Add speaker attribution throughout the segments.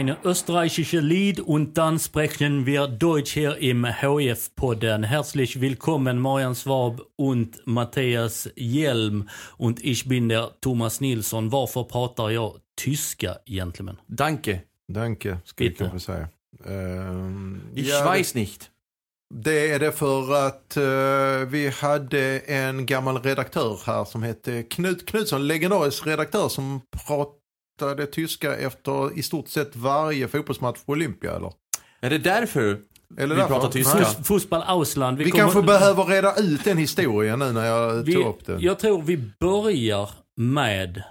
Speaker 1: Eine österreichische Lied und dann sprechen wir Deutsch hier im HF-Podden. Herzlich willkommen Marian Swab und Mattias Hjelm. Und ich bin der Thomas Nilsson. Varför pratar jag tyska, gentlemen?
Speaker 2: Danke.
Speaker 3: Danke, ska vi
Speaker 1: Bitte.
Speaker 3: kanske säga. Ehm,
Speaker 2: Ich
Speaker 3: ja,
Speaker 2: weiß nicht.
Speaker 3: Det är det för att eh, vi hade en gammal redaktör här som hette Knut Knutsson, legendarisk redaktör som pratade tyska efter i stort sett varje fotbollsmatch på Olympia eller?
Speaker 2: Är det därför
Speaker 3: Eller
Speaker 2: vi
Speaker 3: därför?
Speaker 2: pratar tyska?
Speaker 1: Fus- Fußball Ausland.
Speaker 3: Vi,
Speaker 1: kommer-
Speaker 3: kanske behöver reda ut den historien nu när jag
Speaker 1: vi,
Speaker 3: tog upp den.
Speaker 1: Jag tror vi börjar med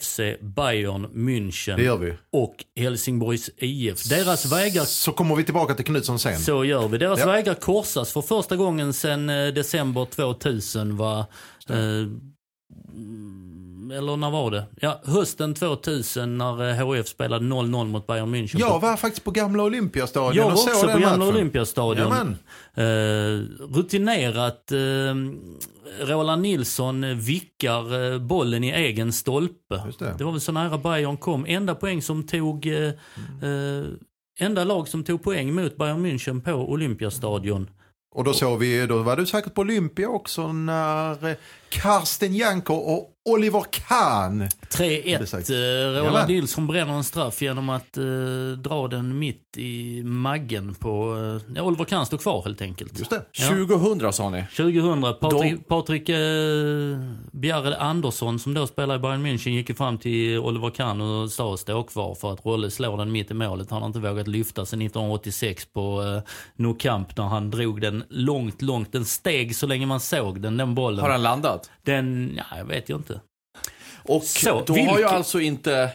Speaker 1: FC Bayern München
Speaker 3: Det gör vi.
Speaker 1: och Helsingborgs IF. Deras vägar
Speaker 3: Så kommer vi tillbaka till Knutsson sen.
Speaker 1: Så gör vi. Deras
Speaker 3: Ja.
Speaker 1: vägar korsas för första gången sedan eh, december 2000 var... Eh, eller när var det? Ja, hösten 2000 när eh, HF spelade 0-0 mot Bayern München.
Speaker 3: Jag var faktiskt på gamla Olympiastadion
Speaker 1: jag var
Speaker 3: och såg
Speaker 1: också på gamla
Speaker 3: matchen.
Speaker 1: Olympiastadion. Eh, rutinerat. Eh, Roland Nilsson eh, vickar eh, bollen i egen stolpe.
Speaker 3: Det.
Speaker 1: det var väl så nära Bayern kom. Enda poäng som tog... Eh, eh, enda lag som tog poäng mot Bayern München på Olympiastadion.
Speaker 3: Och då såg vi, då var du säkert på Olympia också när eh, Karsten Janker och Oliver Kahn
Speaker 1: 3-1.
Speaker 3: Exakt.
Speaker 1: Eh, Roland
Speaker 3: Jajamän.
Speaker 1: Nilsson bränner en straff genom att eh, dra den mitt i maggen på... Eh, ja, Oliver Kahn står kvar helt enkelt.
Speaker 3: Just det.
Speaker 1: Ja.
Speaker 2: 2000 sa ni.
Speaker 1: 2000. Patrik, Patrik eh, Bjarre Andersson som då spelar i Bayern München gick ju fram till Oliver Kahn och sa stå kvar för att Rolle slår den mitt i målet. Han har inte vågat lyfta sedan 1986 på eh, Nou Camp när han drog den långt, långt. Den steg så länge man såg den, den bollen.
Speaker 2: Har han landat?
Speaker 1: Den, ja, jag vet ju inte.
Speaker 2: Och
Speaker 1: Så,
Speaker 2: då har ju
Speaker 1: vilket-
Speaker 2: alltså inte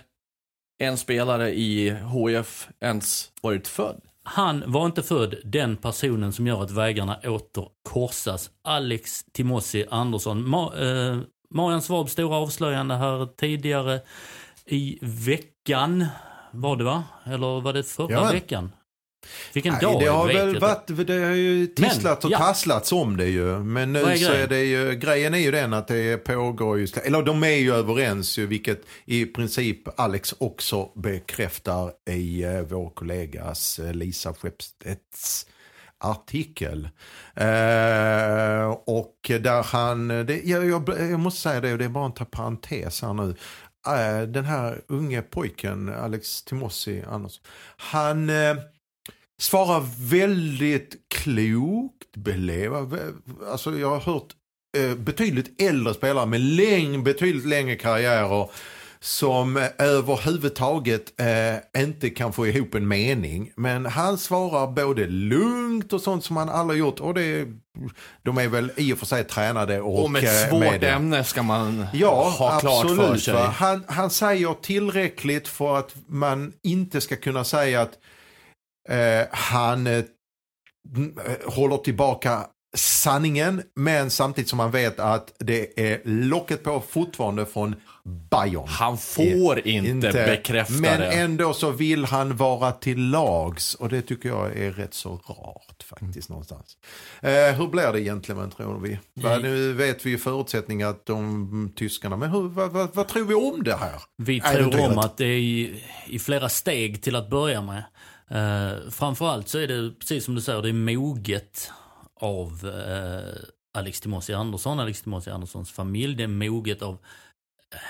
Speaker 2: en spelare i HF ens varit född.
Speaker 1: Han var inte född den personen som gör att vägarna åter korsas. Alex Timossi Andersson. Ma eh, Marian Svabs stora avslöjande här tidigare i veckan. Var det va? Eller var det förra
Speaker 3: Jajamän.
Speaker 1: veckan? Vilken
Speaker 3: Nej,
Speaker 1: dag
Speaker 3: det har väl varit, det har ju tisslats och
Speaker 1: ja.
Speaker 3: tasslats om det ju. Men nu
Speaker 1: är
Speaker 3: så är det ju, grejen är ju den att det pågår ju, eller de är ju överens ju, vilket i princip Alex också bekräftar i eh, vår kollegas eh, Lisa Skeppstedts artikel. Eh, och där han, det, jag, jag, jag måste säga det, och det är bara en parentes här nu. Eh, den här unge pojken, Alex Timossi Andersson, han svarar väldigt klokt, belevat. Alltså jag har hört eh, betydligt äldre spelare med läng, betydligt längre karriärer som eh, överhuvudtaget eh, inte kan få ihop en mening. Men han svarar både lugnt och sånt som han aldrig gjort. Och det, de är väl i och för sig tränade och,
Speaker 2: Och med
Speaker 3: eh,
Speaker 2: ett svårt
Speaker 3: med
Speaker 2: ämne ska man
Speaker 3: Ja,
Speaker 2: ha klart
Speaker 3: absolut.
Speaker 2: för sig.
Speaker 3: Han, han säger tillräckligt för att man inte ska kunna säga att eh, han eh, eh, håller tillbaka sanningen, men samtidigt som man vet att det är locket på fortfarande från Bayern.
Speaker 2: Han får inte, bekräfta
Speaker 3: men
Speaker 2: det.
Speaker 3: ändå så vill han vara till lags och det tycker jag är rätt så rart faktiskt någonstans. Eh, hur blir det egentligen tror vi? Va, nu vet vi ju förutsättningar att de tyskarna, men hur, vad, vad, vad tror vi om det här?
Speaker 1: Vi tror om
Speaker 3: inte.
Speaker 1: att det är i, i flera steg till att börja med. Eh, framförallt så är det, precis som du säger, det är moget av eh, Alex Timossi Andersson, Alex Timossi Anderssons familj. Det är moget av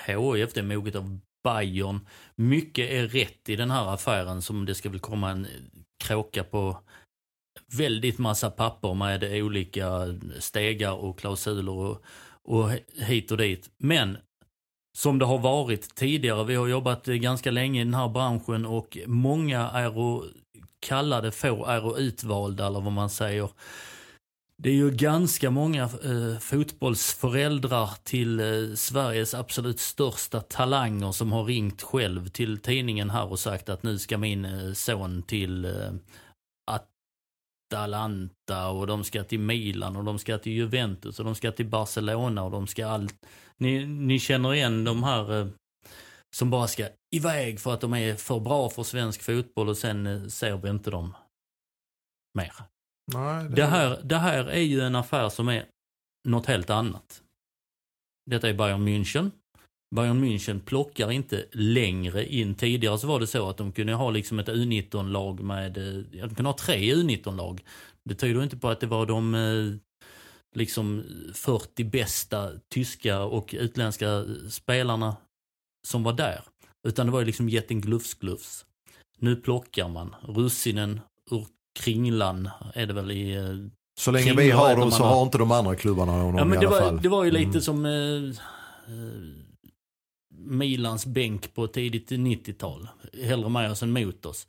Speaker 1: HIF, det är moget av Bayern. Mycket är rätt i den här affären som det ska väl komma en kråka på väldigt massa papper med olika stegar och klausuler och, och hit och dit. Men som det har varit tidigare, vi har jobbat ganska länge i den här branschen och många är och kallade få är och utvalda eller vad man säger. Det är ju ganska många eh, fotbollsföräldrar till eh, Sveriges absolut största talanger som har ringt själv till tidningen här och sagt att nu ska min eh, son till eh, Atalanta och de ska till Milan och de ska till Juventus och de ska till Barcelona och de ska allt. Ni, ni känner igen de här eh, som bara ska iväg för att de är för bra för svensk fotboll och sen eh, ser vi inte dem mer.
Speaker 3: Nej, det...
Speaker 1: Det, här, det här är ju en affär som är något helt annat. Detta är Bayern München. Bayern München plockar inte längre in. Tidigare så var det så att de kunde ha liksom ett U19-lag med, eh, ja, de kunde ha tre U19-lag. Det tyder inte på att det var de eh, liksom 40 bästa tyska och utländska spelarna som var där. Utan det var liksom jätten glufs glufs. Nu plockar man russinen ur kringlan är det väl i... eh,
Speaker 3: Så länge vi har dem så
Speaker 1: har-
Speaker 3: inte de andra klubbarna honom
Speaker 1: Ja, men
Speaker 3: i
Speaker 1: det,
Speaker 3: alla
Speaker 1: var,
Speaker 3: fall.
Speaker 1: det var ju lite
Speaker 3: Mm.
Speaker 1: som eh, Milans bänk på tidigt 90-tal. Hellre med oss än mot oss.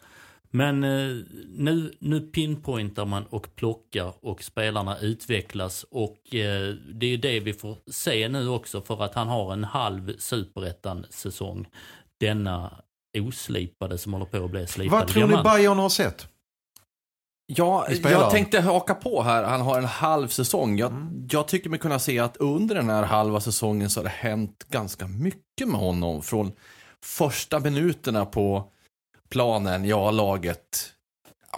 Speaker 1: Men eh, nu, nu pinpointar man och plockar och spelarna utvecklas och eh, det är det vi får se nu också för att han har en halv superettan-säsong. Denna oslipade som håller på att bli slipad
Speaker 3: Vad tror ni. Bayern har sett?
Speaker 2: Ja, jag tänkte haka på här. Han har en halv säsong. Jag,
Speaker 3: Mm.
Speaker 2: jag tycker mig kunna se att under den här halva säsongen så har det hänt ganska mycket med honom. Från första minuterna på planen, ja, laget.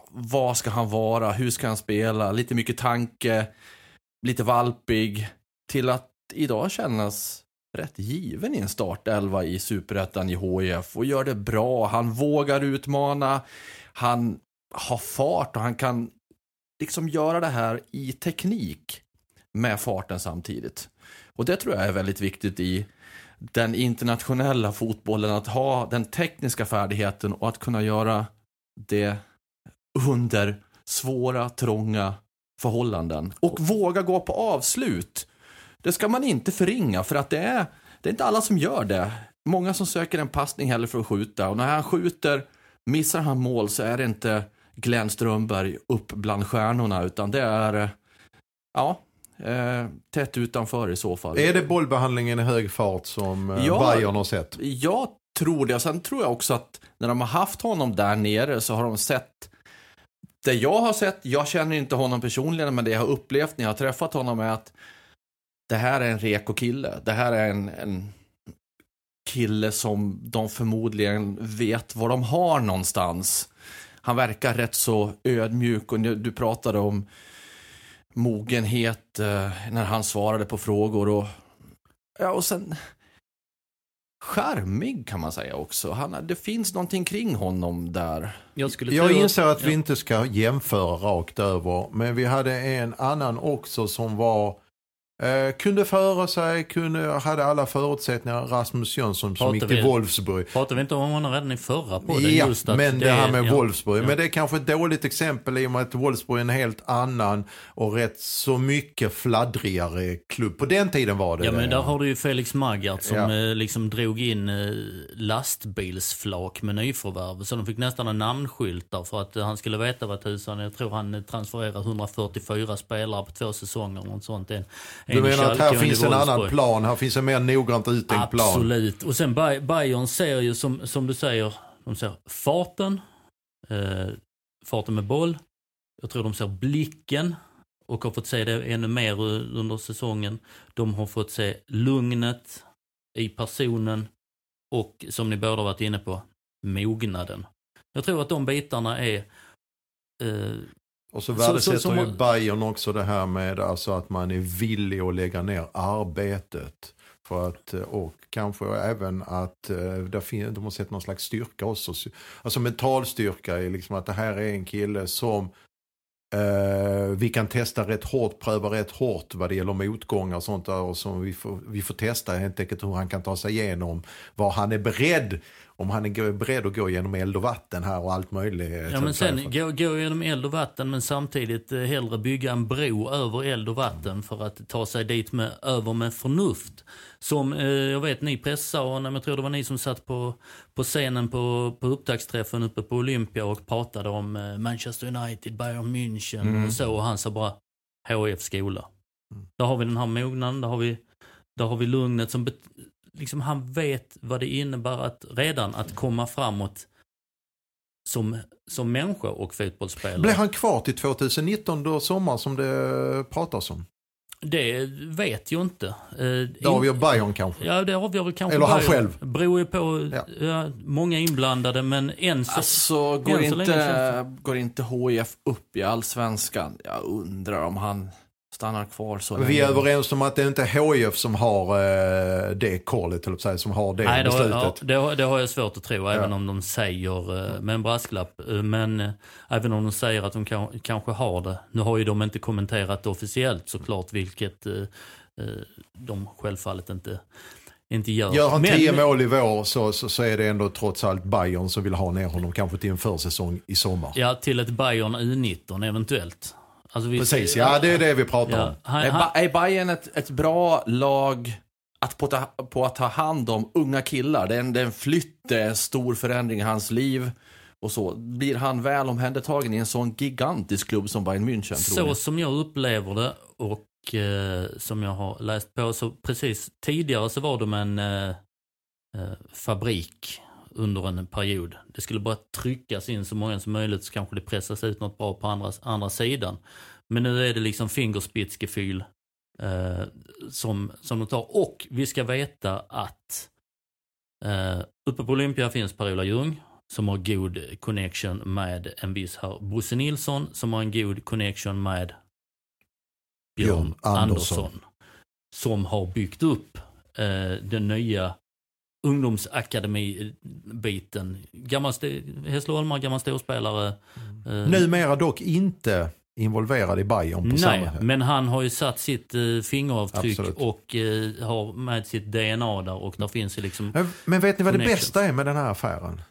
Speaker 2: Vad ska han vara? Hur ska han spela? Lite mycket tanke, lite valpig. Till att idag kännas rätt given i en startelva i Superettan i HIF och gör det bra. Han vågar utmana. Han har fart och han kan liksom göra det här i teknik med farten samtidigt. Och det tror jag är väldigt viktigt i den internationella fotbollen, att ha den tekniska färdigheten och att kunna göra det under svåra, trånga förhållanden. Och våga gå på avslut. Det ska man inte förringa, för att det är, det är inte alla som gör det. Många som söker en passning hellre för att skjuta, och när han skjuter, missar han mål så är det inte Glenn Strömberg upp bland stjärnorna, utan det är, eh, ja, eh, tätt utanför i så fall.
Speaker 3: Är det bollbehandlingen i hög fart som eh,
Speaker 2: Ja.
Speaker 3: Bayern har sett?
Speaker 2: Jag tror det. Sen tror jag också att när de har haft honom där nere så har de sett det jag har sett, jag känner inte honom personligen, men det jag har upplevt när jag har träffat honom är att det här är en reko kille. Det här är en, en kille som de förmodligen vet var de har någonstans. Han verkar rätt så ödmjuk och du pratade om mogenhet eh, när han svarade på frågor och ja, och sen charmig kan man säga också. Han, det finns någonting kring honom där.
Speaker 1: Jag, skulle
Speaker 3: Jag inser att vi
Speaker 1: ja.
Speaker 3: inte ska jämföra rakt över, men vi hade en annan också som var eh, kunde föra sig, kunde, hade alla förutsättningar. Rasmus Jönsson som gick till
Speaker 1: vi-
Speaker 3: Wolfsburg.
Speaker 1: Pratade vi inte om honom redan i förra podden?
Speaker 3: Ja,
Speaker 1: just att
Speaker 3: men det, här med
Speaker 1: ja,
Speaker 3: Wolfsburg.
Speaker 1: ja.
Speaker 3: Men det är kanske ett dåligt exempel i och med att Wolfsburg är en helt annan och rätt så mycket fladdrigare klubb. På den tiden var det
Speaker 1: Ja
Speaker 3: det.
Speaker 1: men där har du ju Felix Magath som
Speaker 3: Ja.
Speaker 1: eh, liksom drog in eh, lastbilsflak med nyförvärv. Så de fick nästan en namnskyltar för att han skulle veta vad tusan, jag tror han eh, transfererar 144 spelare på två säsonger och sånt. En,
Speaker 3: Du menar att här
Speaker 1: en
Speaker 3: finns en annan plan, här finns en mer noggrant uttänkt plan.
Speaker 1: Absolut. Och sen Bay- Bayern ser ju som, som du säger, de ser farten, eh, farten med boll. Jag tror de ser blicken och har fått se det ännu mer under säsongen. De har fått se lugnet i personen och som ni båda varit inne på, mognaden. Jag tror att de bitarna är eh,
Speaker 3: Och så
Speaker 1: Så-
Speaker 3: värdesätter
Speaker 1: så- som-
Speaker 3: ju Bayern också det här med alltså att man är villig att lägga ner arbetet. För att, eh, och kanske även att eh, där de har sett någon slags styrka också. Alltså mental styrka i liksom att det här är en kille som Eh, vi kan testa rätt hårt, pröva rätt hårt vad det gäller motgångar och sånt där. Och som vi, får, vi får testa helt enkelt hur han kan ta sig igenom. Vad han är beredd, om han är beredd att gå genom eld och vatten här och allt möjligt.
Speaker 1: Ja, men sen gå, gå genom eld och vatten men samtidigt eh, hellre bygga en bro över eld och vatten för att ta sig dit med, över med förnuft. Som eh, jag vet ni pressade, och jag tror det var ni som satt på, på scenen på, på upptaktsträffen uppe på Olympia och pratade om eh, Manchester United, Bayern München
Speaker 3: Mm.
Speaker 1: och så. Och han sa bara HIF skola. Där har vi den här mognaden, där har vi, där har vi lugnet som liksom han vet vad det innebär att redan att komma framåt som, som människa och fotbollsspelare.
Speaker 3: Blir han kvar till 2019 då sommar som det pratas om?
Speaker 1: Det vet jag inte. Eh,
Speaker 3: Det avgör Bayern kanske.
Speaker 1: Ja, det avgör väl kanske
Speaker 3: Eller han
Speaker 1: Bayern.
Speaker 3: själv.
Speaker 1: Beror ju på
Speaker 3: Ja.
Speaker 1: ja. många inblandade, men än så...
Speaker 2: Alltså, går
Speaker 1: än så länge
Speaker 2: inte, går inte HIF upp i allsvenskan? Jag undrar om han stannar kvar så
Speaker 3: Vi är överens om att det inte är HIF som har eh, det säga, som har det
Speaker 1: Nej, det har,
Speaker 3: beslutet.
Speaker 1: ja, det, har, det har jag svårt att tro, även om de säger, eh, med en brasklapp, eh, men eh, även om de säger att de kan, kanske har det. Nu har ju de inte kommenterat det officiellt såklart, vilket eh, eh, de självfallet inte, inte gör.
Speaker 3: Gör han
Speaker 1: Men-
Speaker 3: 10 mål i vår så, så, så är det ändå trots allt Bayern som vill ha ner honom kanske till en försäsong i sommar.
Speaker 1: Ja, till ett Bayern U19 eventuellt. Alltså, vi-
Speaker 3: Precis, ja det är det vi pratar
Speaker 1: Ja,
Speaker 3: om.
Speaker 1: han,
Speaker 2: Är,
Speaker 1: han,
Speaker 2: Ba- är Bayern ett, ett bra lag att på, ta, på att ta hand om unga killar? Det är, en, det är en flytt, det är en stor förändring i hans liv. Och så Blir han väl omhändertagen i en sån gigantisk klubb som Bayern München?
Speaker 1: Så som jag upplever det och eh, som jag har läst på så precis tidigare så var de en eh, eh, fabrik under en period. Det skulle bara tryckas in så många som möjligt så kanske det pressas ut något bra på andra, andra sidan. Men nu är det liksom fingerspitzgefühl eh, som, som de tar. Och vi ska veta att eh, uppe på Olympia finns Per-Ola Ljung som har god connection med en viss herr Bosse Nilsson som har en god connection med Björn
Speaker 3: Björn Andersson.
Speaker 1: Andersson. Som har byggt upp eh, den nya ungdomsakademi-biten. Gammal st- Hässleholmar, gammal storspelare. Eh,
Speaker 3: Numera dock inte involverad i Bayern på
Speaker 1: Nej,
Speaker 3: samma sätt.
Speaker 1: men han har ju satt sitt eh, fingeravtryck
Speaker 3: Absolut.
Speaker 1: och eh, har med sitt DNA där och där finns ju liksom...
Speaker 3: Men- Men vet ni vad det
Speaker 1: Connection.
Speaker 3: bästa är med den här affären?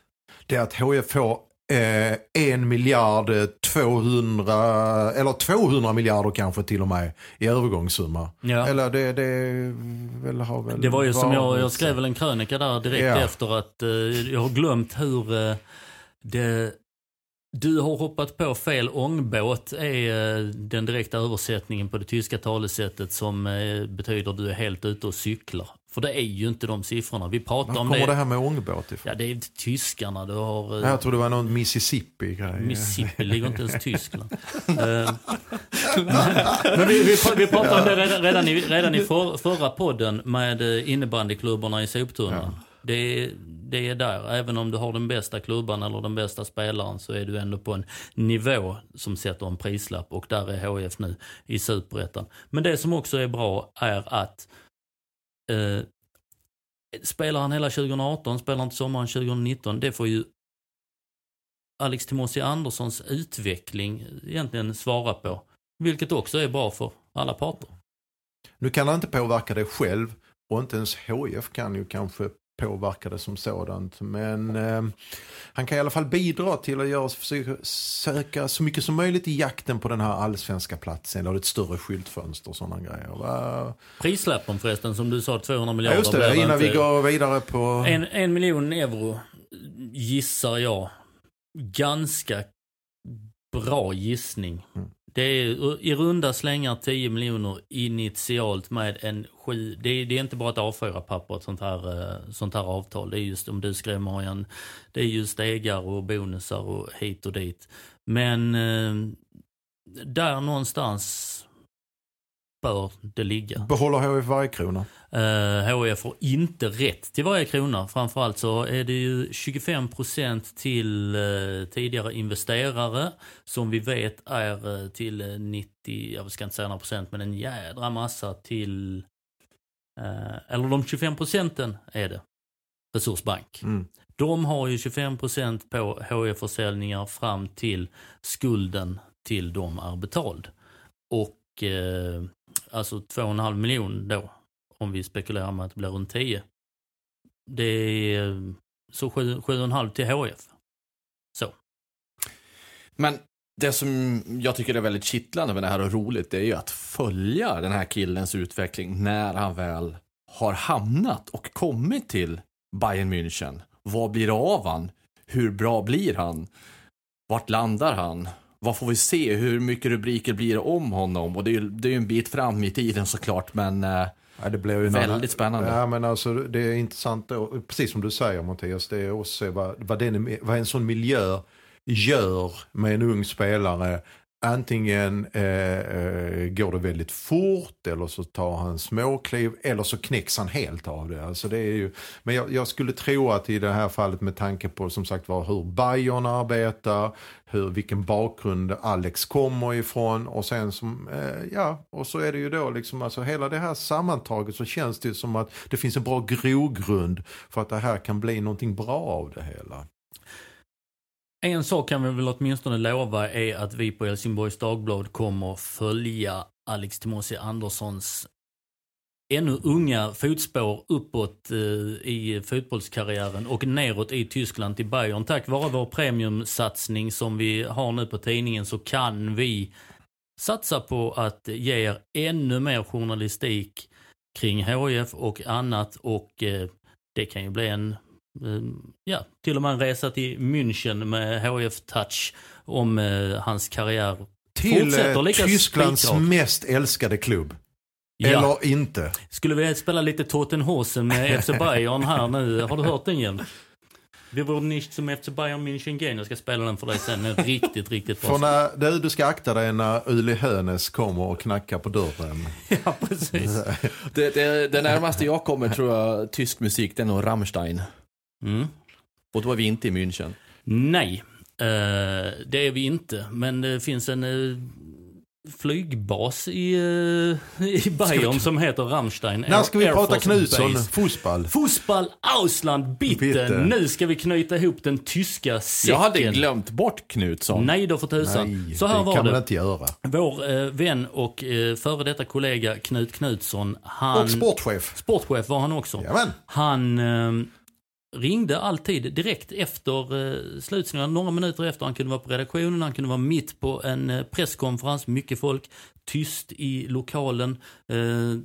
Speaker 3: Det är att HIF får eh, en miljard eh, 200, eller 200 miljarder kanske till och med i övergångssumma.
Speaker 1: Ja.
Speaker 3: Eller det, det väl har väl
Speaker 1: Det var ju som jag, jag skrev väl en krönika där direkt
Speaker 3: Ja.
Speaker 1: efter att eh, jag har glömt hur eh, det, du har hoppat på fel ångbåt är eh, den direkta översättningen på det tyska talesättet som eh, betyder du är helt ute och cyklar. För det är ju inte de siffrorna. Vi pratar
Speaker 3: Var
Speaker 1: om
Speaker 3: kommer
Speaker 1: det.
Speaker 3: det här med ångbåt ifrån?
Speaker 1: Ja, det är tyskarna. Du har... eh,
Speaker 3: Jag tror det var någon Mississippi-grej.
Speaker 1: Mississippi ligger inte ens i Tyskland. Eh, Men vi, vi, vi pratade om det redan, redan i, redan i för, förra podden med eh, innebandyklubborna i soptunnan. Det, är- det är där, även om du har den bästa klubban eller den bästa spelaren så är du ändå på en nivå som sätter en prislapp och där är HF nu i superettan. Men det som också är bra är att eh, spelar han hela 2018, spelar han till sommaren 2019, det får ju Alex Timossi Anderssons utveckling egentligen svara på. Vilket också är bra för alla parter.
Speaker 3: Nu kan han inte påverka det själv och inte ens HIF kan ju kanske påverka det som sådant. Men eh, han kan i alla fall bidra till att göra, försöka söka så mycket som möjligt i jakten på den här allsvenska platsen eller ett större skyltfönster och sådana grejer. Va?
Speaker 1: Prislappen förresten, som du sa, 200
Speaker 3: Ja,
Speaker 1: miljarder.
Speaker 3: just det, innan vi går vidare på...
Speaker 1: En, en miljon euro gissar jag. Ganska bra gissning.
Speaker 3: Mm.
Speaker 1: Det är i runda slängar 10 miljoner initialt med en sju... Det är, det är inte bara ett A4-papper, ett sånt här, eh, sånt här avtal. Det är just, om du skrev Marian, det är just stegar och bonusar och hit och dit. Men eh, där någonstans bör det ligga.
Speaker 3: Behåller HIF varje krona?
Speaker 1: Uh, HIF får inte rätt till varje krona. Framförallt så är det ju 25% till eh, tidigare investerare som vi vet är eh, till eh, 90, jag ska inte säga några procent, men en jädra massa till, eh, eller de 25 procenten är det, Resursbank.
Speaker 3: Mm.
Speaker 1: De har ju 25% på HIF-försäljningar fram till skulden till de är betald. Och eh, alltså 2,5 miljon då, om vi spekulerar med att det blir runt 10. Det är så 7,5 till HF. Så.
Speaker 2: Men det som jag tycker är väldigt kittlande med det här och roligt, det är ju att följa den här killens utveckling när han väl har hamnat och kommit till Bayern München. Vad blir det av han? Hur bra blir han? Vart landar han? Vad får vi se? Hur mycket rubriker blir det om honom? Och det är ju det är en bit fram i tiden såklart, men eh,
Speaker 3: Ja, det blir ju
Speaker 2: Väldigt
Speaker 3: annan-
Speaker 2: spännande.
Speaker 3: Ja, men alltså, det är intressant, precis som du säger Mattias, det är också vad, vad, den, vad en sån miljö gör med en ung spelare. Antingen eh, eh, går det väldigt fort eller så tar han småkliv eller så knäcks han helt av det. Alltså det är ju, men jag, jag skulle tro att i det här fallet med tanke på som sagt var hur Bayern arbetar, hur, vilken bakgrund Alex kommer ifrån och sen som, eh, ja, och så är det ju då liksom alltså hela det här sammantaget så känns det som att det finns en bra grogrund för att det här kan bli någonting bra av det hela.
Speaker 1: En sak kan vi väl åtminstone lova är att vi på Helsingborgs Dagblad kommer följa Alex Timossi Anderssons ännu unga fotspår uppåt eh, i fotbollskarriären och neråt i Tyskland till Bayern. Tack vare vår premiumsatsning som vi har nu på tidningen så kan vi satsa på att ge er ännu mer journalistik kring HIF och annat och eh, det kan ju bli en ja, till och med en resa till München med HF Touch om eh, hans karriär
Speaker 3: Till
Speaker 1: fortsätter
Speaker 3: eh, Tysklands
Speaker 1: spikrak.
Speaker 3: mest älskade klubb.
Speaker 1: Ja.
Speaker 3: Eller inte.
Speaker 1: Skulle vi spela lite Tottenhausen med FC Bayern här nu? Har du hört den igen? Vi vore nicht som FC Bayern München gehen. Jag ska spela den för dig sen. Den är riktigt, riktigt bra.
Speaker 3: För när, du, du ska akta dig när Uli Hönes kommer och knackar på dörren.
Speaker 1: Ja, precis.
Speaker 2: det, det, det närmaste jag kommer tror jag tysk musik, det är nog Rammstein.
Speaker 1: Mm.
Speaker 2: Och då är vi inte i München.
Speaker 1: Nej, eh, det är vi inte. Men det finns en eh, flygbas i, eh, i Bayern som heter Rammstein.
Speaker 3: När ska vi
Speaker 1: Air
Speaker 3: prata Knutsson? Fußball.
Speaker 1: Fußball Ausland bitte.
Speaker 3: Bitte.
Speaker 1: Nu ska vi knyta ihop den tyska säcken.
Speaker 2: Jag hade glömt bort Knutsson.
Speaker 1: Nej då för tusan.
Speaker 3: Nej,
Speaker 1: Så här
Speaker 3: det
Speaker 1: var
Speaker 3: kan man
Speaker 1: det.
Speaker 3: inte göra.
Speaker 1: Vår eh, vän och eh, före detta kollega Knut Knutsson, han...
Speaker 3: Och sportchef.
Speaker 1: Sportchef var han också.
Speaker 3: Jajamän.
Speaker 1: Han eh, ringde alltid direkt efter eh, slutsignalen, några minuter efter. Han kunde vara på redaktionen, han kunde vara mitt på en eh, presskonferens, mycket folk, tyst i lokalen. Eh,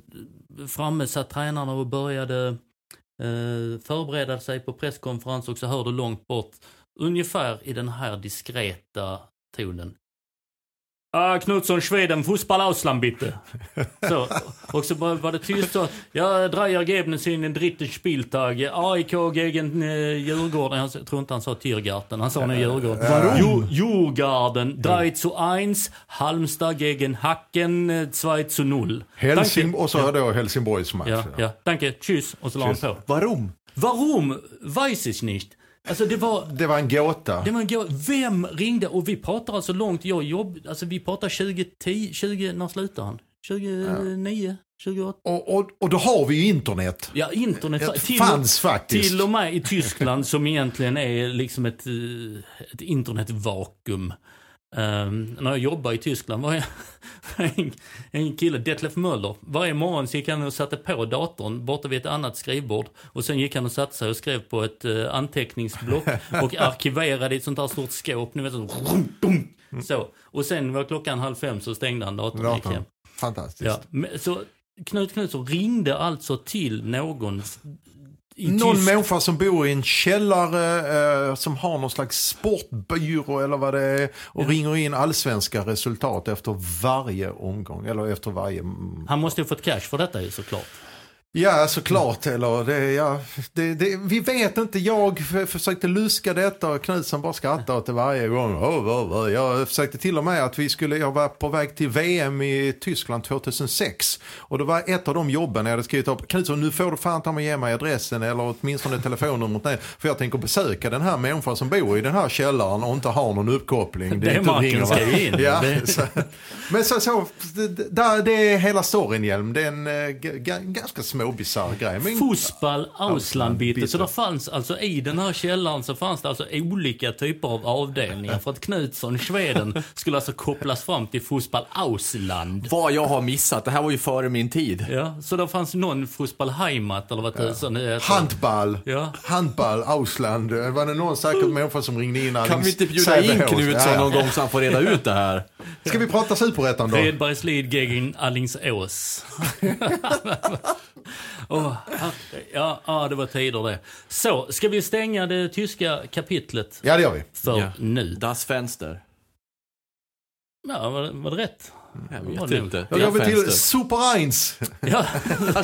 Speaker 1: framme satt tränarna och började eh, förbereda sig på presskonferens och så hörde långt bort, ungefär i den här diskreta tonen. Ah, Knutsson, Schweden, Fußball Ausland bitte. Så, och så var det tyst så. Ja, Dreyer geben sin en dritten Spieltag. AIK gegen eh, Djurgården. Jag tror inte han sa Tiergarten, han sa nu Djurgården. Varum? Djurgården, 3 zu 1. Halmstad gegen Hacken, eh, 2 zu 0.
Speaker 3: Helsing, och så då Helsingborgs match.
Speaker 1: Ja, ja. Danke, tschüss. Och så la han på.
Speaker 2: Varom?
Speaker 1: Warum? Weiß ich nicht. Alltså det var...
Speaker 3: Det var en gåta.
Speaker 1: Det var en gå- Vem ringde? Och vi pratar alltså långt, jag jobb, alltså vi pratar 2010, 20, när slutar han? 29, 28?
Speaker 3: Och, och, och då har vi ju internet.
Speaker 1: Ja, internet. Till,
Speaker 3: fanns faktiskt.
Speaker 1: Till och med i Tyskland som egentligen är liksom ett, eh, ett internetvakuum. Um, när jag jobbade i Tyskland var jag en, en kille, Detlef Möller. Varje morgon så gick han och satte på datorn borta vid ett annat skrivbord. Och sen gick han och satte sig och skrev på ett uh, anteckningsblock och arkiverade i ett sånt där stort skåp. Ni vet, så, rum, dum, så. Och sen var klockan halv fem så stängde han datorn och gick hem.
Speaker 3: Fantastiskt.
Speaker 1: Ja, så Knut Knutsson ringde alltså till någon
Speaker 3: Någon
Speaker 1: Tysk-
Speaker 3: människa som bor i en källare, eh, som har någon slags sportbyrå eller vad det är och ringer in allsvenska resultat efter varje omgång eller efter varje...
Speaker 1: Han måste ju fått cash för detta ju såklart.
Speaker 3: Ja, såklart. Eller det, ja, det, det, vi vet inte. Jag försökte luska detta och Knutsson bara skrattade åt det varje gång. Oh, oh, oh. Jag försökte till och med att vi skulle, jag var på väg till VM i Tyskland 2006. Och det var ett av de jobben jag hade skrivit upp. Knutsson, nu får du fan ta mig ge mig adressen eller åtminstone telefonnumret. ner, För jag tänker besöka den här människan som bor i den här källaren och inte har någon uppkoppling.
Speaker 1: Det
Speaker 3: inte
Speaker 1: marken ska ju in.
Speaker 3: Ja, så, men så, så det, det, är hela storyn Hjelm. Det är en eh, ganska små bisarr grej. Men,
Speaker 1: Fußball Auslandbitte. Så det fanns alltså i den här källaren så fanns det alltså olika typer av avdelningar för att Knutsson, Sweden, skulle alltså kopplas fram till Fußball Ausland.
Speaker 2: Vad jag har missat, det här var ju före min tid.
Speaker 1: Ja, så det fanns någon Fußball Heimat eller vad tusan det heter.
Speaker 3: Handball,
Speaker 1: Ja.
Speaker 3: handball, Ausland. Var det någon säkert människa som ringde in?
Speaker 2: Kan vi inte bjuda in? Knutsson
Speaker 3: Ja, ja.
Speaker 2: någon gång så han får reda ut det här?
Speaker 3: Ska vi prata superettan då?
Speaker 1: Redbergslid gegen Alingsås. Åh, ja, ja, det var tider det. Så, ska vi stänga det tyska kapitlet
Speaker 3: Ja, det gör vi.
Speaker 1: för
Speaker 2: Ja.
Speaker 1: nu?
Speaker 2: Das Fenster.
Speaker 1: Ja, var, var det rätt?
Speaker 2: Jag vet inte.
Speaker 3: Då går till. Super 1.
Speaker 1: Ja,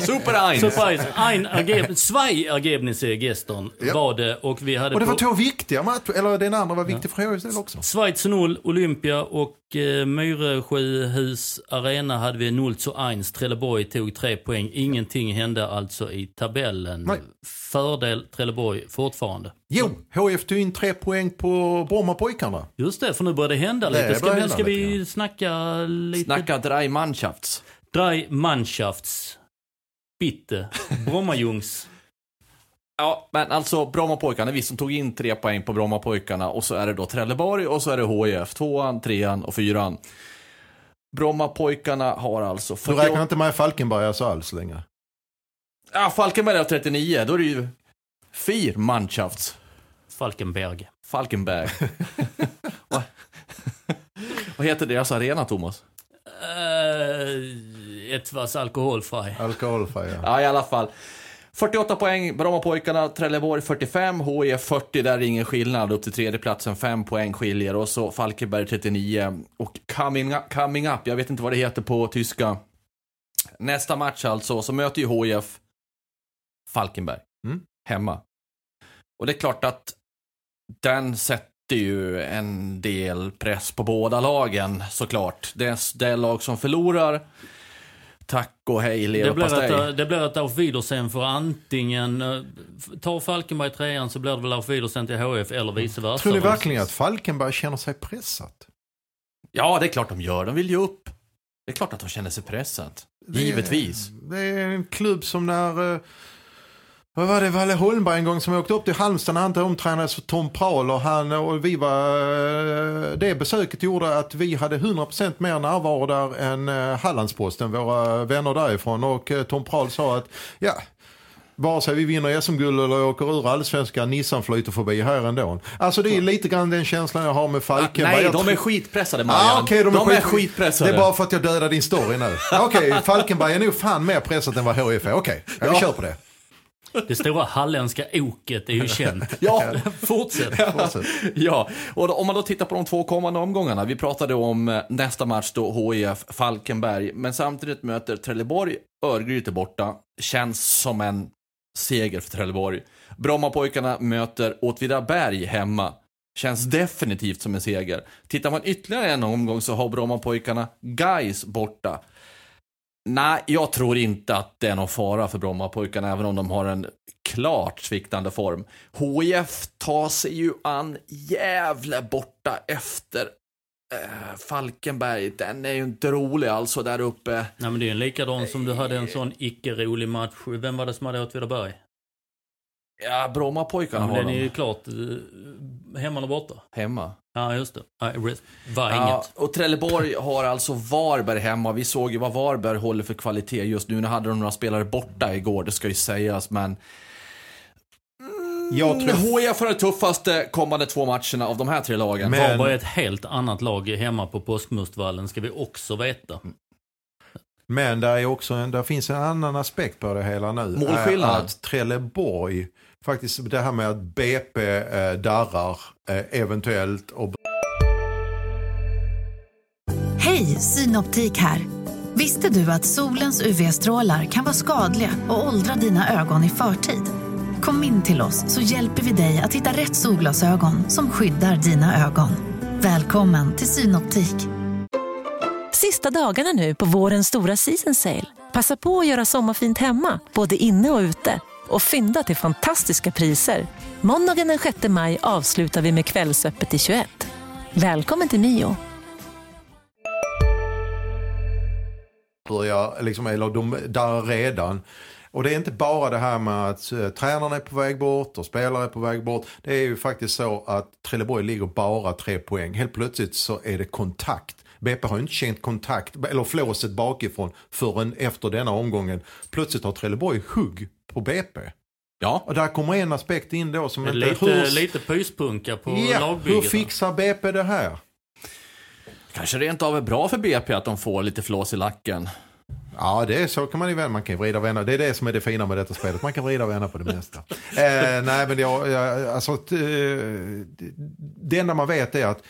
Speaker 2: Super Eins.
Speaker 1: surprise. Ein Ergeb zwei Ergebnisse gestern
Speaker 3: Ja.
Speaker 1: var det och vi hade
Speaker 3: Och det var två viktiga matcher, eller den andra var viktig för HIFs del också.
Speaker 1: Schweiz 0, Olympia och eh, Myresjöhus Arena hade vi 0 zu 1. Trelleborg tog tre poäng. Ingenting hände alltså i tabellen.
Speaker 3: Nej.
Speaker 1: Fördel Trelleborg fortfarande.
Speaker 3: Jo, HIF tog in tre poäng på Brommapojkarna.
Speaker 1: Just det, för nu börjar det hända
Speaker 3: Det
Speaker 1: lite. Ska
Speaker 3: börjar
Speaker 1: vi,
Speaker 3: hända
Speaker 1: ska
Speaker 3: lite
Speaker 1: vi
Speaker 3: grann.
Speaker 1: snacka lite?
Speaker 2: Snacka drei Mannschafts.
Speaker 1: Drei Mannschafts. Bitte. Brommajungs.
Speaker 2: Ja, men alltså Brommapojkarna, vi som tog in tre poäng på Brommapojkarna och så är det då Trelleborg och så är det HIF, tvåan, trean och fyran. Brommapojkarna har alltså
Speaker 3: Du
Speaker 2: 48...
Speaker 3: räknar inte med Falkenberg alltså alls längre?
Speaker 2: Ja, Falkenberg har 39, då är det ju Vier Mannschafts.
Speaker 1: Falkenberg.
Speaker 2: Falkenberg. Vad- Vad heter deras arena, Thomas?
Speaker 1: Uh, Ettvas alkoholfri.
Speaker 3: Alkoholfri, ja.
Speaker 2: Ja, i alla fall. 48 poäng, Brommapojkarna, Trelleborg 45, HIF 40, där är ingen skillnad. Upp till tredjeplatsen, 5 poäng skiljer. Och så Falkenberg 39. Och coming up, coming up, jag vet inte vad det heter på tyska. Nästa match alltså, så möter ju HIF Falkenberg.
Speaker 3: Mm.
Speaker 2: Hemma. Och det är klart att den sätter ju en del press på båda lagen, såklart. Det är det lag som förlorar. Tack och hej
Speaker 1: Det
Speaker 2: leverpastej.
Speaker 1: det blir ett Auf Wiedersehen för antingen... eh, Tar Falkenberg trean så blir det väl Auf Wiedersehen till HF eller vice versa.
Speaker 3: Tror ni verkligen att Falkenberg känner sig pressat?
Speaker 2: Ja, det är klart de gör. De vill ju upp. Det är klart att de känner sig pressat. Givetvis.
Speaker 3: Det är en klubb som när... Vad var det, Valle Holmberg en gång som åkte upp till Halmstad när han omtränades för Tom Prahl och han och vi var... eh, Det besöket gjorde att vi hade 100% mer närvaro där än eh, Hallandsposten, våra vänner därifrån. Och eh, Tom Prahl sa att ja, vare sig vi vinner SM-guld eller åker ur allsvenskan, Nissan flyter förbi här ändå. Alltså det är lite grann den känslan jag har med Falkenberg.
Speaker 2: Nej,
Speaker 3: Jag
Speaker 2: de är skitpressade Marianne.
Speaker 3: Ah, okej, de,
Speaker 2: de är
Speaker 3: skit-
Speaker 2: skitpressade.
Speaker 3: Det är bara för att jag dödar din story nu. Okej, Falkenberg är nog fan mer pressat än vad HIF är. Okej, ja, vi kör på det.
Speaker 1: Det stora halländska oket är ju känt.
Speaker 2: Ja,
Speaker 1: Fortsätt.
Speaker 3: Fortsätt.
Speaker 2: ja, och om man då tittar på de två kommande omgångarna. Vi pratade om eh, nästa match då, HIF Falkenberg. Men samtidigt möter Trelleborg Örgryte borta. Känns som en seger för Trelleborg. Brommapojkarna möter Åtvidaberg hemma. Känns definitivt som en seger. Tittar man ytterligare en omgång så har Brommapojkarna Gais borta. Nej, jag tror inte att det är någon fara för Brommapojkarna, även om de har en klart sviktande form. HIF tar sig ju an Gävle borta efter eh, Falkenberg. Den är ju inte rolig alltså där uppe.
Speaker 1: Nej, men det är en likadan som du hade en sån icke-rolig match. Vem var det som hade Åtvidaberg?
Speaker 2: Ja, Brommapojkarna
Speaker 1: Ja, men
Speaker 2: har
Speaker 1: den är
Speaker 2: de
Speaker 1: ju klart eh, hemma eller borta.
Speaker 2: hemma.
Speaker 1: Ja, just det. Var
Speaker 2: Ja,
Speaker 1: inget.
Speaker 2: och Trelleborg har alltså Varberg hemma. Vi såg ju vad Varberg håller för kvalitet just nu. Nu hade de några spelare borta igår, det ska ju sägas, men
Speaker 3: Jag tror...
Speaker 2: HIF har de tuffaste kommande två matcherna av de här tre lagen.
Speaker 3: Men-
Speaker 1: Varberg är ett helt annat lag hemma på Påskmustvallen, ska vi också veta.
Speaker 3: Men där, är också en, där finns en annan aspekt på det hela nu.
Speaker 2: Målskillnad.
Speaker 3: Att Trelleborg, faktiskt det här med att BP eh, darrar eh, eventuellt och
Speaker 4: Hej, Synoptik här. Visste du att solens UV-strålar kan vara skadliga och åldra dina ögon i förtid? Kom in till oss så hjälper vi dig att hitta rätt solglasögon som skyddar dina ögon. Välkommen till Synoptik.
Speaker 5: Sista dagarna nu på vårens stora season sale. Passa på att göra sommarfint hemma, både inne och ute. Och fynda till fantastiska priser. Måndagen den 6 maj avslutar vi med Kvällsöppet i 21. Välkommen till Mio.
Speaker 3: börjar, liksom, eller de darrar redan. Och det är inte bara det här med att uh, tränarna är på väg bort och spelare är på väg bort. Det är ju faktiskt så att Trelleborg ligger bara tre poäng. Helt plötsligt så är det kontakt. BP har ju inte känt kontakt, eller flåset bakifrån, förrän efter denna omgången. Plötsligt har Trelleborg hugg på BP.
Speaker 2: Ja.
Speaker 3: Och där kommer en aspekt in då som inte...
Speaker 1: Lite,
Speaker 3: hur,
Speaker 1: lite pyspunka på
Speaker 3: ja,
Speaker 1: lagbygget.
Speaker 3: hur fixar BP det här?
Speaker 2: Kanske rent av är bra för BP att de får lite flås i lacken.
Speaker 3: Ja, det är så kan man ju vända. Man kan vrida och vända. Det är det som är det fina med detta spelet. Man kan vrida och vända på det mesta. eh, nej, men jag, jag, alltså, eh, det enda man vet är att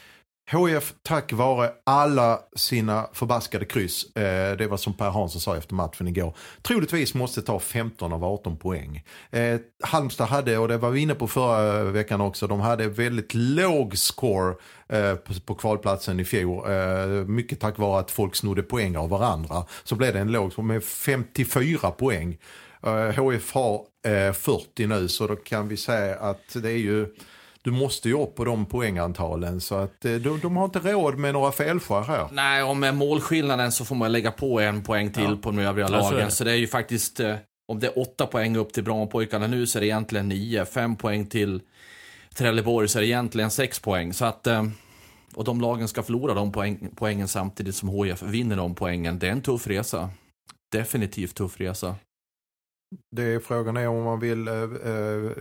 Speaker 3: HF tack vare alla sina förbaskade kryss, eh, det var som Per Hansson sa efter matchen igår, troligtvis måste ta 15 av 18 poäng. Eh, Halmstad hade, och det var vi inne på förra veckan också, de hade väldigt låg score eh, på, på kvalplatsen i fjol. Eh, mycket tack vare att folk snodde poäng av varandra. Så blev det en låg med 54 poäng. Eh, HF har eh, 40 nu så då kan vi säga att det är ju du måste ju upp på de poängantalen så att eh, de, de har inte råd med några felskär här.
Speaker 2: Nej, och med målskillnaden så får man lägga på en poäng till
Speaker 1: Ja.
Speaker 2: på de övriga
Speaker 1: Ja, så
Speaker 2: lagen.
Speaker 1: det.
Speaker 2: Så det är ju faktiskt, eh, om det är åtta poäng upp till Brommapojkarna nu så är det egentligen nio. Fem poäng till Trelleborg så är det egentligen sex poäng. Så att, eh, och de lagen ska förlora de poäng, poängen samtidigt som HIF vinner de poängen. Det är en tuff resa. Definitivt tuff resa.
Speaker 3: Det är frågan är om man vill, eh, eh,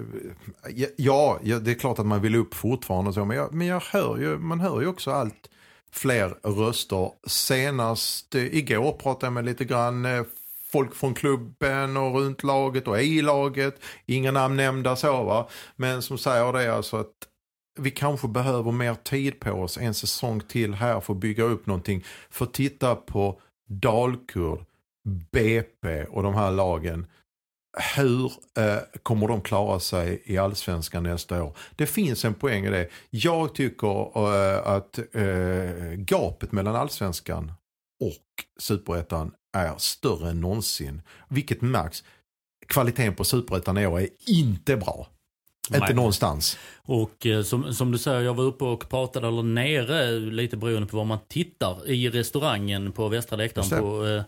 Speaker 3: ja, ja, det är klart att man vill upp fortfarande och så, men, jag, men jag hör ju, man hör ju också allt fler röster. Senast eh, igår pratade jag med lite grann eh, folk från klubben och runt laget och i laget. Inga namn nämnda så va, men som säger det alltså att vi kanske behöver mer tid på oss, en säsong till här för att bygga upp någonting. För titta på Dalkurd, BP och de här lagen. Hur eh, kommer de klara sig i allsvenskan nästa år? Det finns en poäng i det. Jag tycker eh, att eh, gapet mellan allsvenskan och superettan är större än någonsin. Vilket märks. Kvaliteten på superettan i år är inte bra. Inte
Speaker 1: Nej.
Speaker 3: någonstans.
Speaker 1: Och eh, som, som du säger, jag var uppe och pratade, eller nere, lite beroende på var man tittar, i restaurangen på västra läktaren på eh,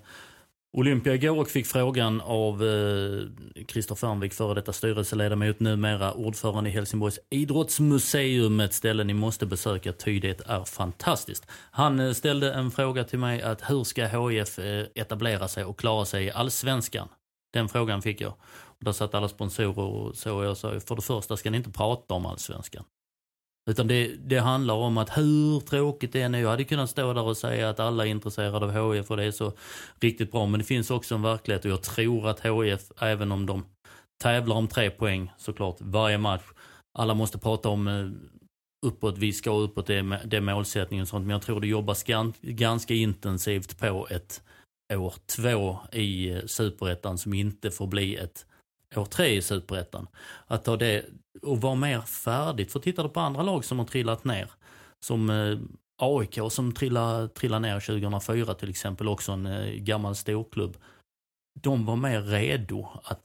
Speaker 1: Olympia igår och fick frågan av eh, Christer Fernvik, före detta styrelseledamot, numera ordförande i Helsingborgs idrottsmuseum, ett ställe ni måste besöka, ty det är fantastiskt. Han eh, ställde en fråga till mig att hur ska HIF eh, etablera sig och klara sig i allsvenskan? Den frågan fick jag. Och där satt alla sponsorer och så och jag sa, för det första ska ni inte prata om allsvenskan. Utan det, det handlar om att hur tråkigt det än är. Jag hade kunnat stå där och säga att alla är intresserade av HIF och det är så riktigt bra. Men det finns också en verklighet och jag tror att HIF, även om de tävlar om tre poäng såklart varje match. Alla måste prata om eh, uppåt, vi ska uppåt, det är, det är målsättningen och sånt. Men jag tror det jobbas ganska intensivt på ett år två i eh, superettan som inte får bli ett år tre i superettan. Att ta det och vara mer färdigt. För tittar du på andra lag som har trillat ner. Som eh, AIK som trillade, trillade ner 2004 till exempel, också en eh, gammal storklubb. De var mer redo att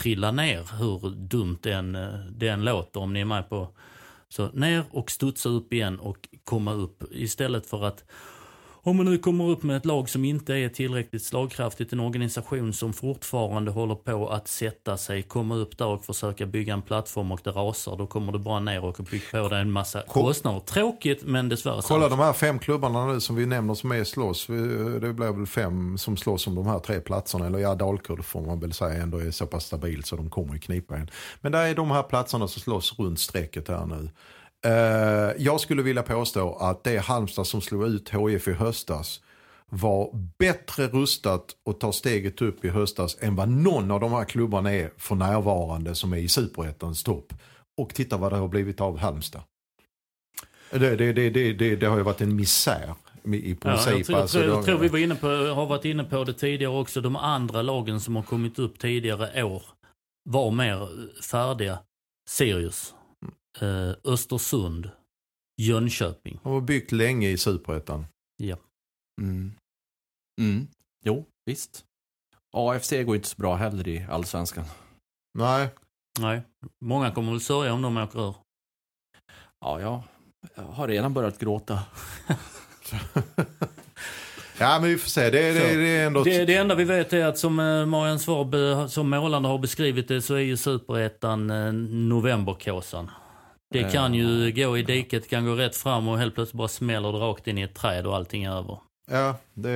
Speaker 1: trilla ner, hur dumt det än, eh, det än låter om ni är med på. Så ner och studsa upp igen och komma upp istället för att om man nu kommer upp med ett lag som inte är tillräckligt slagkraftigt, en organisation som fortfarande håller på att sätta sig, komma upp där och försöka bygga en plattform och det rasar, då kommer du bara ner och bygga på dig en massa kostnader. Tråkigt men dessvärre
Speaker 3: Kolla de här fem klubbarna nu som vi nämner som är slåss. Det blir väl fem som slåss om de här tre platserna. Eller ja, Dalkurd får man väl säga ändå är så pass stabil så de kommer i knipa igen. Men där är de här platserna som slåss runt strecket här nu. Eh, jag skulle vilja påstå att det Halmstad som slog ut HIF i höstas var bättre rustat att ta steget upp i höstas än vad någon av de här klubbarna är för närvarande som är i superettans topp. Och titta vad det har blivit av Halmstad. Det, det, det, det, har ju varit en misär i
Speaker 1: Ja,
Speaker 3: princip.
Speaker 1: jag, tror,
Speaker 3: alltså,
Speaker 1: jag tror vi var inne på, har varit inne på det tidigare också. De andra lagen som har kommit upp tidigare år var mer färdiga. Sirius, eh, Östersund, Jönköping.
Speaker 3: De har byggt länge i superettan.
Speaker 2: Mm. Mm. Jo, visst. AFC går inte så bra heller i allsvenskan.
Speaker 3: Nej,
Speaker 1: Nej, många kommer väl sörja om de åker ur.
Speaker 2: Ja, jag har redan börjat gråta.
Speaker 3: Ja, men vi får se. Det, det, det är ändå...
Speaker 1: Det, det enda vi vet är att som eh, Marian Svab som målande har beskrivit det så är ju superettan eh, novemberkåsan. Det kan ju gå i diket, kan gå rätt fram och helt plötsligt bara smäller det rakt in i ett träd och allting är över.
Speaker 3: Ja, det,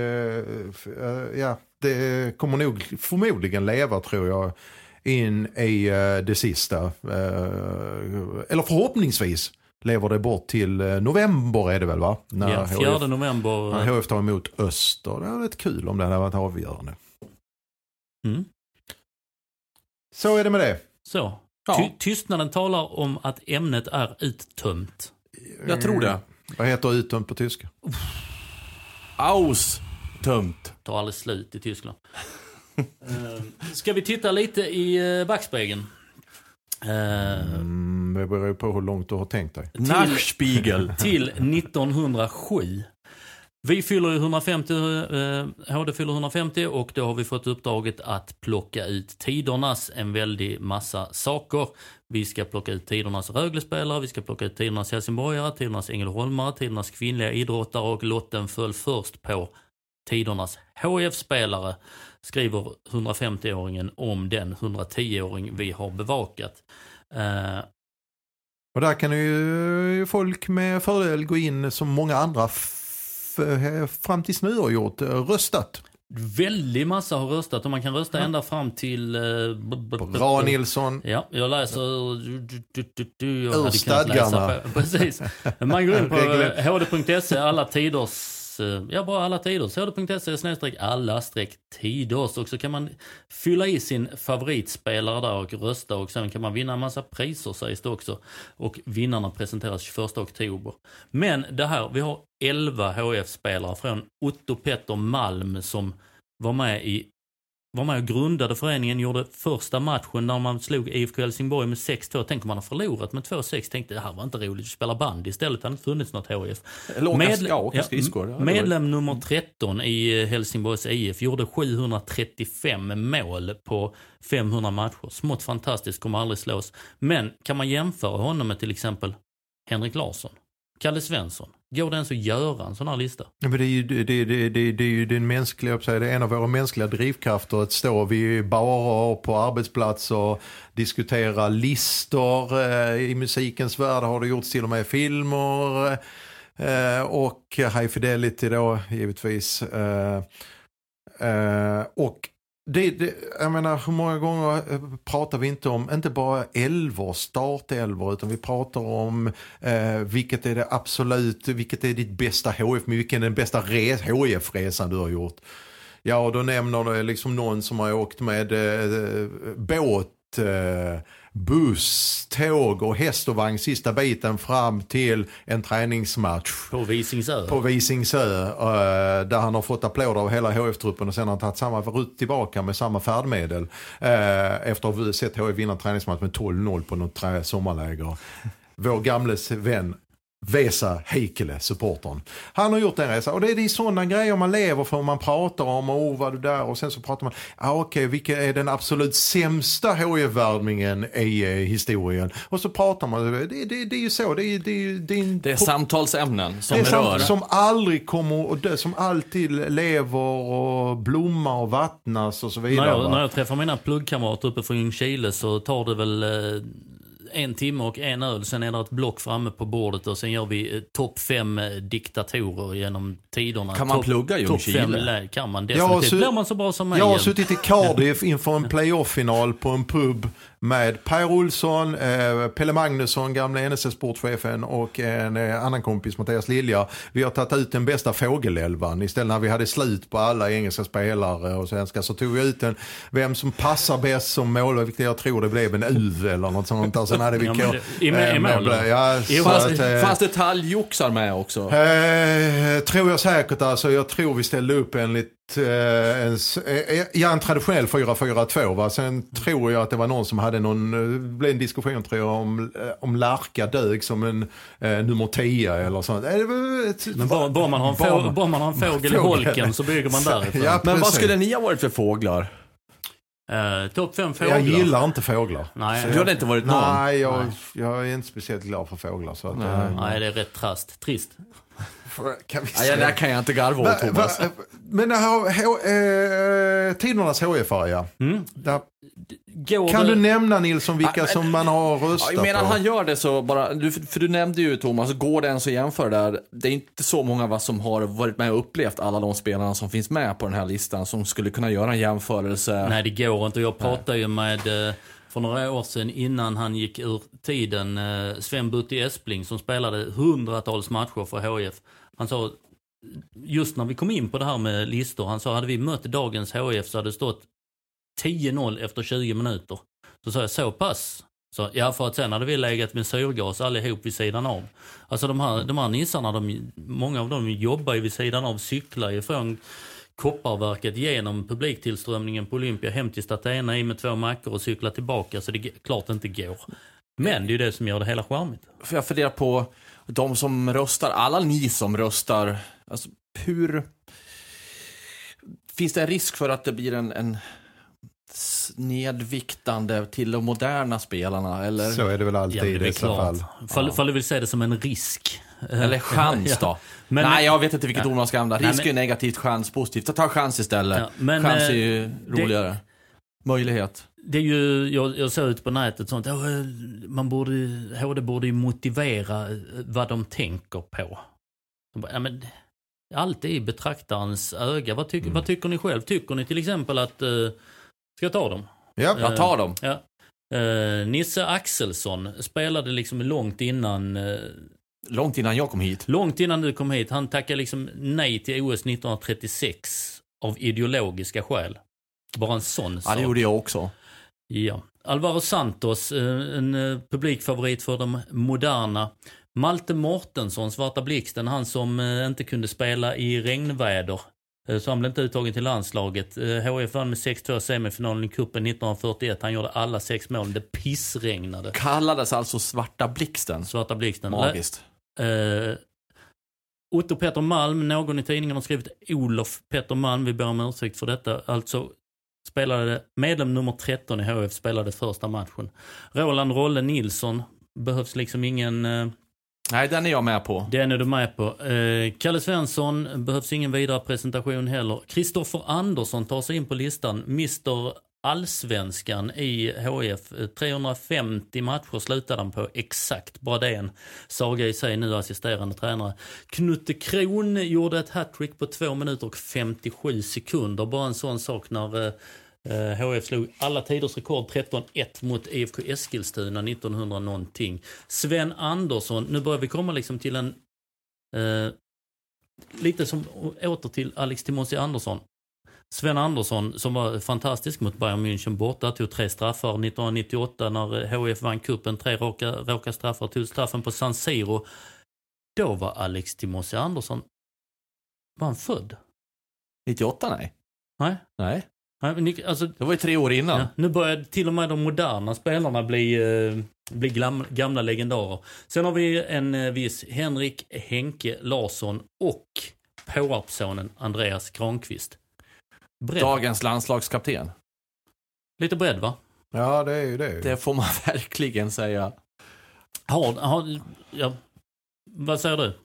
Speaker 3: eh, ja, det kommer nog förmodligen leva tror jag in i eh, det sista. Eh, Eller förhoppningsvis lever det bort till eh, november är det väl va? När
Speaker 1: Ja, 4 november.
Speaker 3: när HF tar emot Öster. Det hade varit kul om det hade varit avgörande.
Speaker 1: Mm.
Speaker 3: Så är det med det.
Speaker 1: Så.
Speaker 2: Ja.
Speaker 1: Ty tystnaden talar om att ämnet är uttömt.
Speaker 2: Jag tror det.
Speaker 3: Vad heter uttömt på tyska?
Speaker 2: Aus. Tömt.
Speaker 1: Tar aldrig slut i Tyskland. Eh, Ska vi titta lite i eh, backspegeln?
Speaker 3: Mm, det beror ju på hur långt du har tänkt dig.
Speaker 2: Nachspiegel.
Speaker 1: till 1907. Vi fyller ju 150, eh, HD fyller 150 och då har vi fått uppdraget att plocka ut tidernas en väldig massa saker. Vi ska plocka ut tidernas Rögle-spelare, vi ska plocka ut tidernas Helsingborgare, tidernas Ängelholmare, tidernas kvinnliga idrottare och lotten föll först på tidernas HF-spelare. Skriver 150-åringen om den 110-åring vi har bevakat. Eh,
Speaker 3: Och där kan ju folk med fördel gå in som många andra fram tills nu har gjort, eh, röstat.
Speaker 1: Väldigt massa har röstat och man kan rösta ända fram till... eh,
Speaker 3: Bra Nilsson.
Speaker 1: Ja, jag läser...
Speaker 3: Ur stadgarna.
Speaker 1: Precis. Man går in på hd.se, alla tiders... Eh, ja, bara alla tider. hd.se snedstreck alla streck. Och så kan man fylla i sin favoritspelare där och rösta och sen kan man vinna en massa priser sägs det också. Och vinnarna presenteras 21 oktober. Men det här, vi har 11 HF-spelare från Otto Petter Malm som var med i var med och grundade föreningen, gjorde första matchen när man slog IFK Helsingborg med 6-2. Tänk om man har förlorat med 2-6. Tänkte det här var inte roligt att spela band istället. Det hade inte funnits något
Speaker 2: åka,
Speaker 1: Medle-
Speaker 2: ja,
Speaker 1: Medlem nummer 13 i eh, Helsingborgs IF gjorde 735 mål på 500 matcher. Smått fantastiskt, kommer aldrig slås. Men kan man jämföra honom med till exempel Henrik Larsson, Kalle Svensson? Går det ens att göra en sån här lista?
Speaker 3: Ja, men det, är ju, det, det, det, det, är ju den mänskliga, säga, det är en av våra mänskliga drivkrafter att stå vid barer och på arbetsplatser och diskutera listor. Eh, I musikens värld har det gjorts till och med filmer. Eh, och High Fidelity då givetvis. Eh, och det, det, jag menar hur många gånger eh, pratar vi inte om, inte bara älvor, startälvor, utan vi pratar om eh, vilket är det absolut, vilket är ditt bästa HF, men vilken är den bästa res, HF-resan du har gjort. Ja, och då nämner du liksom någon som har åkt med eh, båt, eh, buss, tåg och häst och vagn sista biten fram till en träningsmatch
Speaker 1: På Visingsö?
Speaker 3: på Visingsö eh, där han har fått applåder av hela HF-truppen och sen har han tagit samma rutt tillbaka med samma färdmedel eh, efter att ha sett HF vinna en träningsmatch med 12-0 på något sommarläger. Vår gamle vän Vesa Heikkilä, supportern. Han har gjort en resa och det är, sådana grejer man lever för. Man pratar om och oh, vad du där och sen så pratar man, ah, okej vilken är den absolut sämsta HIF-värvningen i eh, historien? Och så pratar man, det, det, det är ju så, det är, det det är en
Speaker 2: Det är samtalsämnen som
Speaker 3: det är sant, som aldrig kommer att dö, som alltid lever och blommar och vattnas och så vidare.
Speaker 1: När jag,
Speaker 3: va?
Speaker 1: när jag träffar mina pluggkamrater uppe från Ljungskile så tar det väl eh, en timme och en öl. Sen är det ett block framme på bordet och sen gör vi eh, topp fem eh, diktatorer genom tiderna.
Speaker 2: Kan man
Speaker 1: Topp-
Speaker 2: plugga i
Speaker 1: topp fem
Speaker 2: Ljungskile?
Speaker 1: lä- Kan man
Speaker 3: Jag har
Speaker 1: definitivt.
Speaker 3: su-
Speaker 1: Blir man så bra som mig
Speaker 3: Jag har
Speaker 1: igen.
Speaker 3: suttit i Cardiff inför en playoff-final på en pub med Per Olsson, eh, Pelle Magnusson, gamla NSS-sportchefen och en eh, annan kompis, Mattias Lilja. Vi har tagit ut den bästa fågelelvan. Istället när vi hade slut på alla engelska spelare och svenska så tog vi ut en, vem som passar bäst som målvakt, jag tror det blev en UV eller något sånt där. Sen hade vi
Speaker 1: Ja, det- i- i
Speaker 3: eh, med-
Speaker 1: då?
Speaker 3: Ja,
Speaker 1: Jo,
Speaker 3: så
Speaker 2: Fanns,
Speaker 3: att, eh,
Speaker 2: fanns det talgoxar med också?
Speaker 3: Eh, tror jag säkert alltså. Jag tror vi ställde upp enligt eh, en, eh, ja, en traditionell 4-4-2. Va? Sen tror jag att det var någon som hade någon, eh, det blev en diskussion tror jag om, eh, om Larka dög som en eh, nummer 10 eller sånt. Eh,
Speaker 1: Men bara, bara, man har en
Speaker 3: Bara
Speaker 1: få, bara man har en fågel i holken så bygger man därifrån.
Speaker 3: Ja,
Speaker 2: Men vad skulle ni ha varit för fåglar?
Speaker 1: Eh, Topp fem fåglar.
Speaker 3: Jag gillar inte fåglar.
Speaker 1: Nej,
Speaker 2: Du hade inte varit någon?
Speaker 3: Nej, jag,
Speaker 1: Nej.
Speaker 3: jag är inte speciellt glad för fåglar. Så att,
Speaker 2: Nej.
Speaker 3: eh,
Speaker 1: Nej, det är rätt trast. Trist.
Speaker 3: Kan vi säga.
Speaker 2: det där kan jag inte garva åt
Speaker 3: Va-
Speaker 2: Thomas.
Speaker 3: va- Men här, H- eh, tidernas HF ja.
Speaker 1: Mm.
Speaker 3: Där,
Speaker 1: Går
Speaker 3: kan
Speaker 1: det-
Speaker 3: du nämna Nilsson vilka
Speaker 2: Ja, men-
Speaker 3: som man har röstat
Speaker 2: Ja, medan
Speaker 3: på?
Speaker 2: han gör det så bara, du, för du nämnde ju Thomas, går det ens att jämföra där? Det är inte så många oss som har varit med och upplevt alla de spelarna som finns med på den här listan som skulle kunna göra en jämförelse.
Speaker 1: Nej, det går inte. Jag pratade ju med, eh, för några år sedan innan han gick ur tiden, eh, Sven Butti Espling som spelade hundratals matcher för HIF. Han sa, just när vi kom in på det här med listor, han sa hade vi mött dagens HIF så hade det stått 10-0 efter 20 minuter. Så sa jag, så pass? Så, ja, för att sen hade vi legat med syrgas allihop vid sidan av. Alltså de här, de här nissarna, de, många av dem jobbar ju vid sidan av, cyklar ju från Kopparverket genom publiktillströmningen på Olympia hem till Statena i med två mackor och cykla tillbaka så det är klart inte går. Men det är ju det som gör det hela charmigt.
Speaker 2: För jag funderar på de som röstar, alla ni som röstar, alltså hur... Finns det en risk för att det blir en, en snedviktande till de moderna spelarna? Eller,
Speaker 3: Så är det väl alltid
Speaker 1: Ja,
Speaker 3: i
Speaker 1: det väl
Speaker 3: dessa
Speaker 1: klart.
Speaker 3: fall.
Speaker 1: Fall, fall du vill se det som en risk.
Speaker 2: eller chans då?
Speaker 1: Men-
Speaker 2: Nej, jag vet inte vilket ord man ska använda.
Speaker 1: Nej,
Speaker 2: Risk är
Speaker 1: men-
Speaker 2: negativt, chans positivt. Ta chans istället.
Speaker 1: Ja, men,
Speaker 2: chans är
Speaker 1: eh,
Speaker 2: ju
Speaker 1: det-
Speaker 2: roligare. Möjlighet.
Speaker 1: Det är ju, jag, jag såg ut på nätet sånt, man borde, HD borde ju motivera eh, vad de tänker på. Ja, men, allt är i betraktarens öga. Vad, tycker vad tycker ni själv? Tycker ni till exempel att, eh, ska jag ta dem?
Speaker 3: Ja.
Speaker 2: Jag tar dem.
Speaker 1: Ja. Eh, Nisse Axelsson spelade liksom långt innan,
Speaker 2: Långt innan jag kom hit.
Speaker 1: långt innan du kom hit. Han tackade liksom nej till OS 1936 av ideologiska skäl. Bara en sån
Speaker 2: Ja,
Speaker 1: sak.
Speaker 2: det gjorde jag också.
Speaker 1: Ja. Alvaro Santos, eh, en eh, publikfavorit för de moderna. Malte Mortensson, Svarta Blixten, han som eh, inte kunde spela i regnväder. Så han blev inte uttagen till landslaget. HF vann med 6-2 semifinalen i cupen 1941. Han gjorde alla sex mål. Det pissregnade.
Speaker 2: Kallades alltså Svarta Blixten.
Speaker 1: Svarta Blixten.
Speaker 2: Magiskt.
Speaker 1: Eh, Otto Peter Malm, någon i tidningen har skrivit Olof Peter Malm, vi ber om ursäkt för detta. Alltså spelade medlem nummer 13 i HF, spelade första matchen. Roland Rolle Nilsson, behövs liksom ingen, eh,
Speaker 2: Nej, den är jag med på.
Speaker 1: den är du med på. Eh, Kalle Svensson, behövs ingen vidare presentation heller. Kristoffer Andersson tar sig in på listan, Mr Allsvenskan i HF. 350 matcher slutade han på exakt, bara det är en saga i sig nu, assisterande tränare. Knutte Kron gjorde ett hattrick på 2 minuter och 57 sekunder, bara en sån sak när Eh, eh HF slog alla tiders rekord 13-1 mot IFK Eskilstuna 1900 någonting. Sven Andersson, nu börjar vi komma liksom till en... Eh, lite som åter till Alex Timossi Andersson. Sven Andersson som var fantastisk mot Bayern München borta, tog tre straffar 1998 när HF vann kuppen tre raka, raka straffar, tog straffen på San Siro. Då var Alex Timossi Andersson, var han född?
Speaker 2: 98, nej.
Speaker 1: Nej?
Speaker 2: Nej.
Speaker 1: Nej, alltså,
Speaker 2: Det var ju tre år innan.
Speaker 1: Ja, nu börjar till och med de moderna spelarna bli, eh, bli glam, gamla legendarer. Sen har vi en eh, viss Henrik Henke Larsson och Påarpssonen Andreas Granqvist. Bredd.
Speaker 2: Dagens landslagskapten.
Speaker 1: Lite bredd va?
Speaker 3: Ja, det är ju det.
Speaker 2: Det får man verkligen säga.
Speaker 1: Har, har, ja. Vad säger du?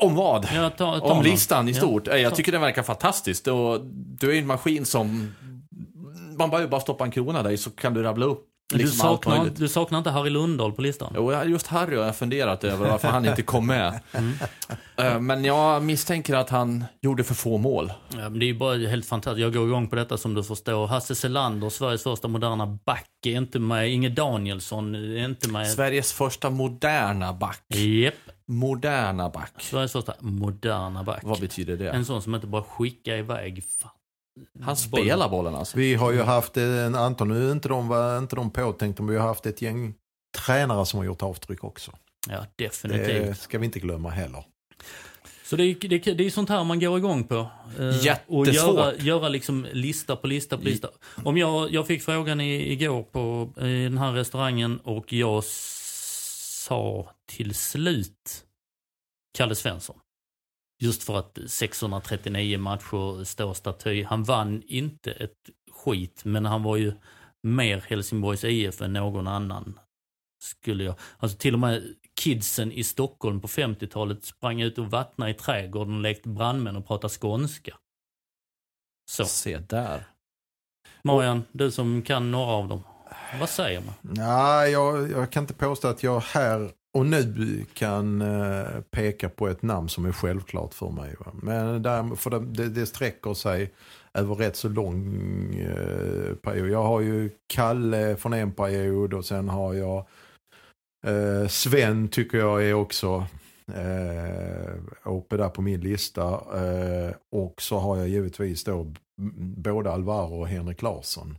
Speaker 2: Om vad?
Speaker 1: Ja, ta, ta
Speaker 2: Om
Speaker 1: någon.
Speaker 2: listan i
Speaker 1: Ja.
Speaker 2: stort. Eh, Jag tycker den verkar fantastisk. Och du är ju en maskin som... Man behöver bara stoppa en krona där så kan du rabbla upp liksom allt
Speaker 1: saknar, du saknar inte Harry Lundahl på listan?
Speaker 2: Jo, just Harry har jag funderat över varför han inte kom med.
Speaker 1: Mm.
Speaker 2: Eh, Men jag misstänker att han gjorde för få mål.
Speaker 1: Ja, men det är ju bara helt fantastiskt. Jag går igång på detta som du förstår. Hasse Selander, Sveriges första moderna back, är inte med. Inge Danielsson är inte med.
Speaker 2: Sveriges första moderna back.
Speaker 1: Japp.
Speaker 2: Moderna back.
Speaker 1: Sveriges första moderna back.
Speaker 2: Vad betyder det?
Speaker 1: En sån som inte bara skickar iväg. Fan.
Speaker 2: Han spelar bollen alltså.
Speaker 3: Vi har ju haft en Anton, nu är inte de, var inte de påtänkta, men vi har haft ett gäng tränare som har gjort avtryck också.
Speaker 1: Ja,
Speaker 3: Det
Speaker 1: definitivt.
Speaker 3: ska vi inte glömma heller.
Speaker 1: Så det är, det, det är sånt här man går igång på. Eh, Och
Speaker 2: Jättesvårt.
Speaker 1: göra, göra liksom lista på lista på lista. Om jag, jag fick frågan i, igår på i den här restaurangen och jag sa till slut Kalle Svensson. Just för att 639 matcher står staty. Han vann inte ett skit, men han var ju mer Helsingborgs IF än någon annan. Skulle jag. Alltså till och med kidsen i Stockholm på 50-talet sprang ut och vattnade i trädgården och lekte brandmän och pratade skånska. Så.
Speaker 2: Se där.
Speaker 1: Marian, du som kan några av dem. Vad säger man?
Speaker 3: Nej, jag, jag kan inte påstå att jag här och nu kan eh, peka på ett namn som är självklart för mig. Va? Men där, för det, det, det sträcker sig över rätt så lång eh, period. Jag har ju Kalle från en period och sen har jag eh, Sven tycker jag är också eh, uppe där på min lista. Eh, och så har jag givetvis då både Alvaro och Henrik Larsson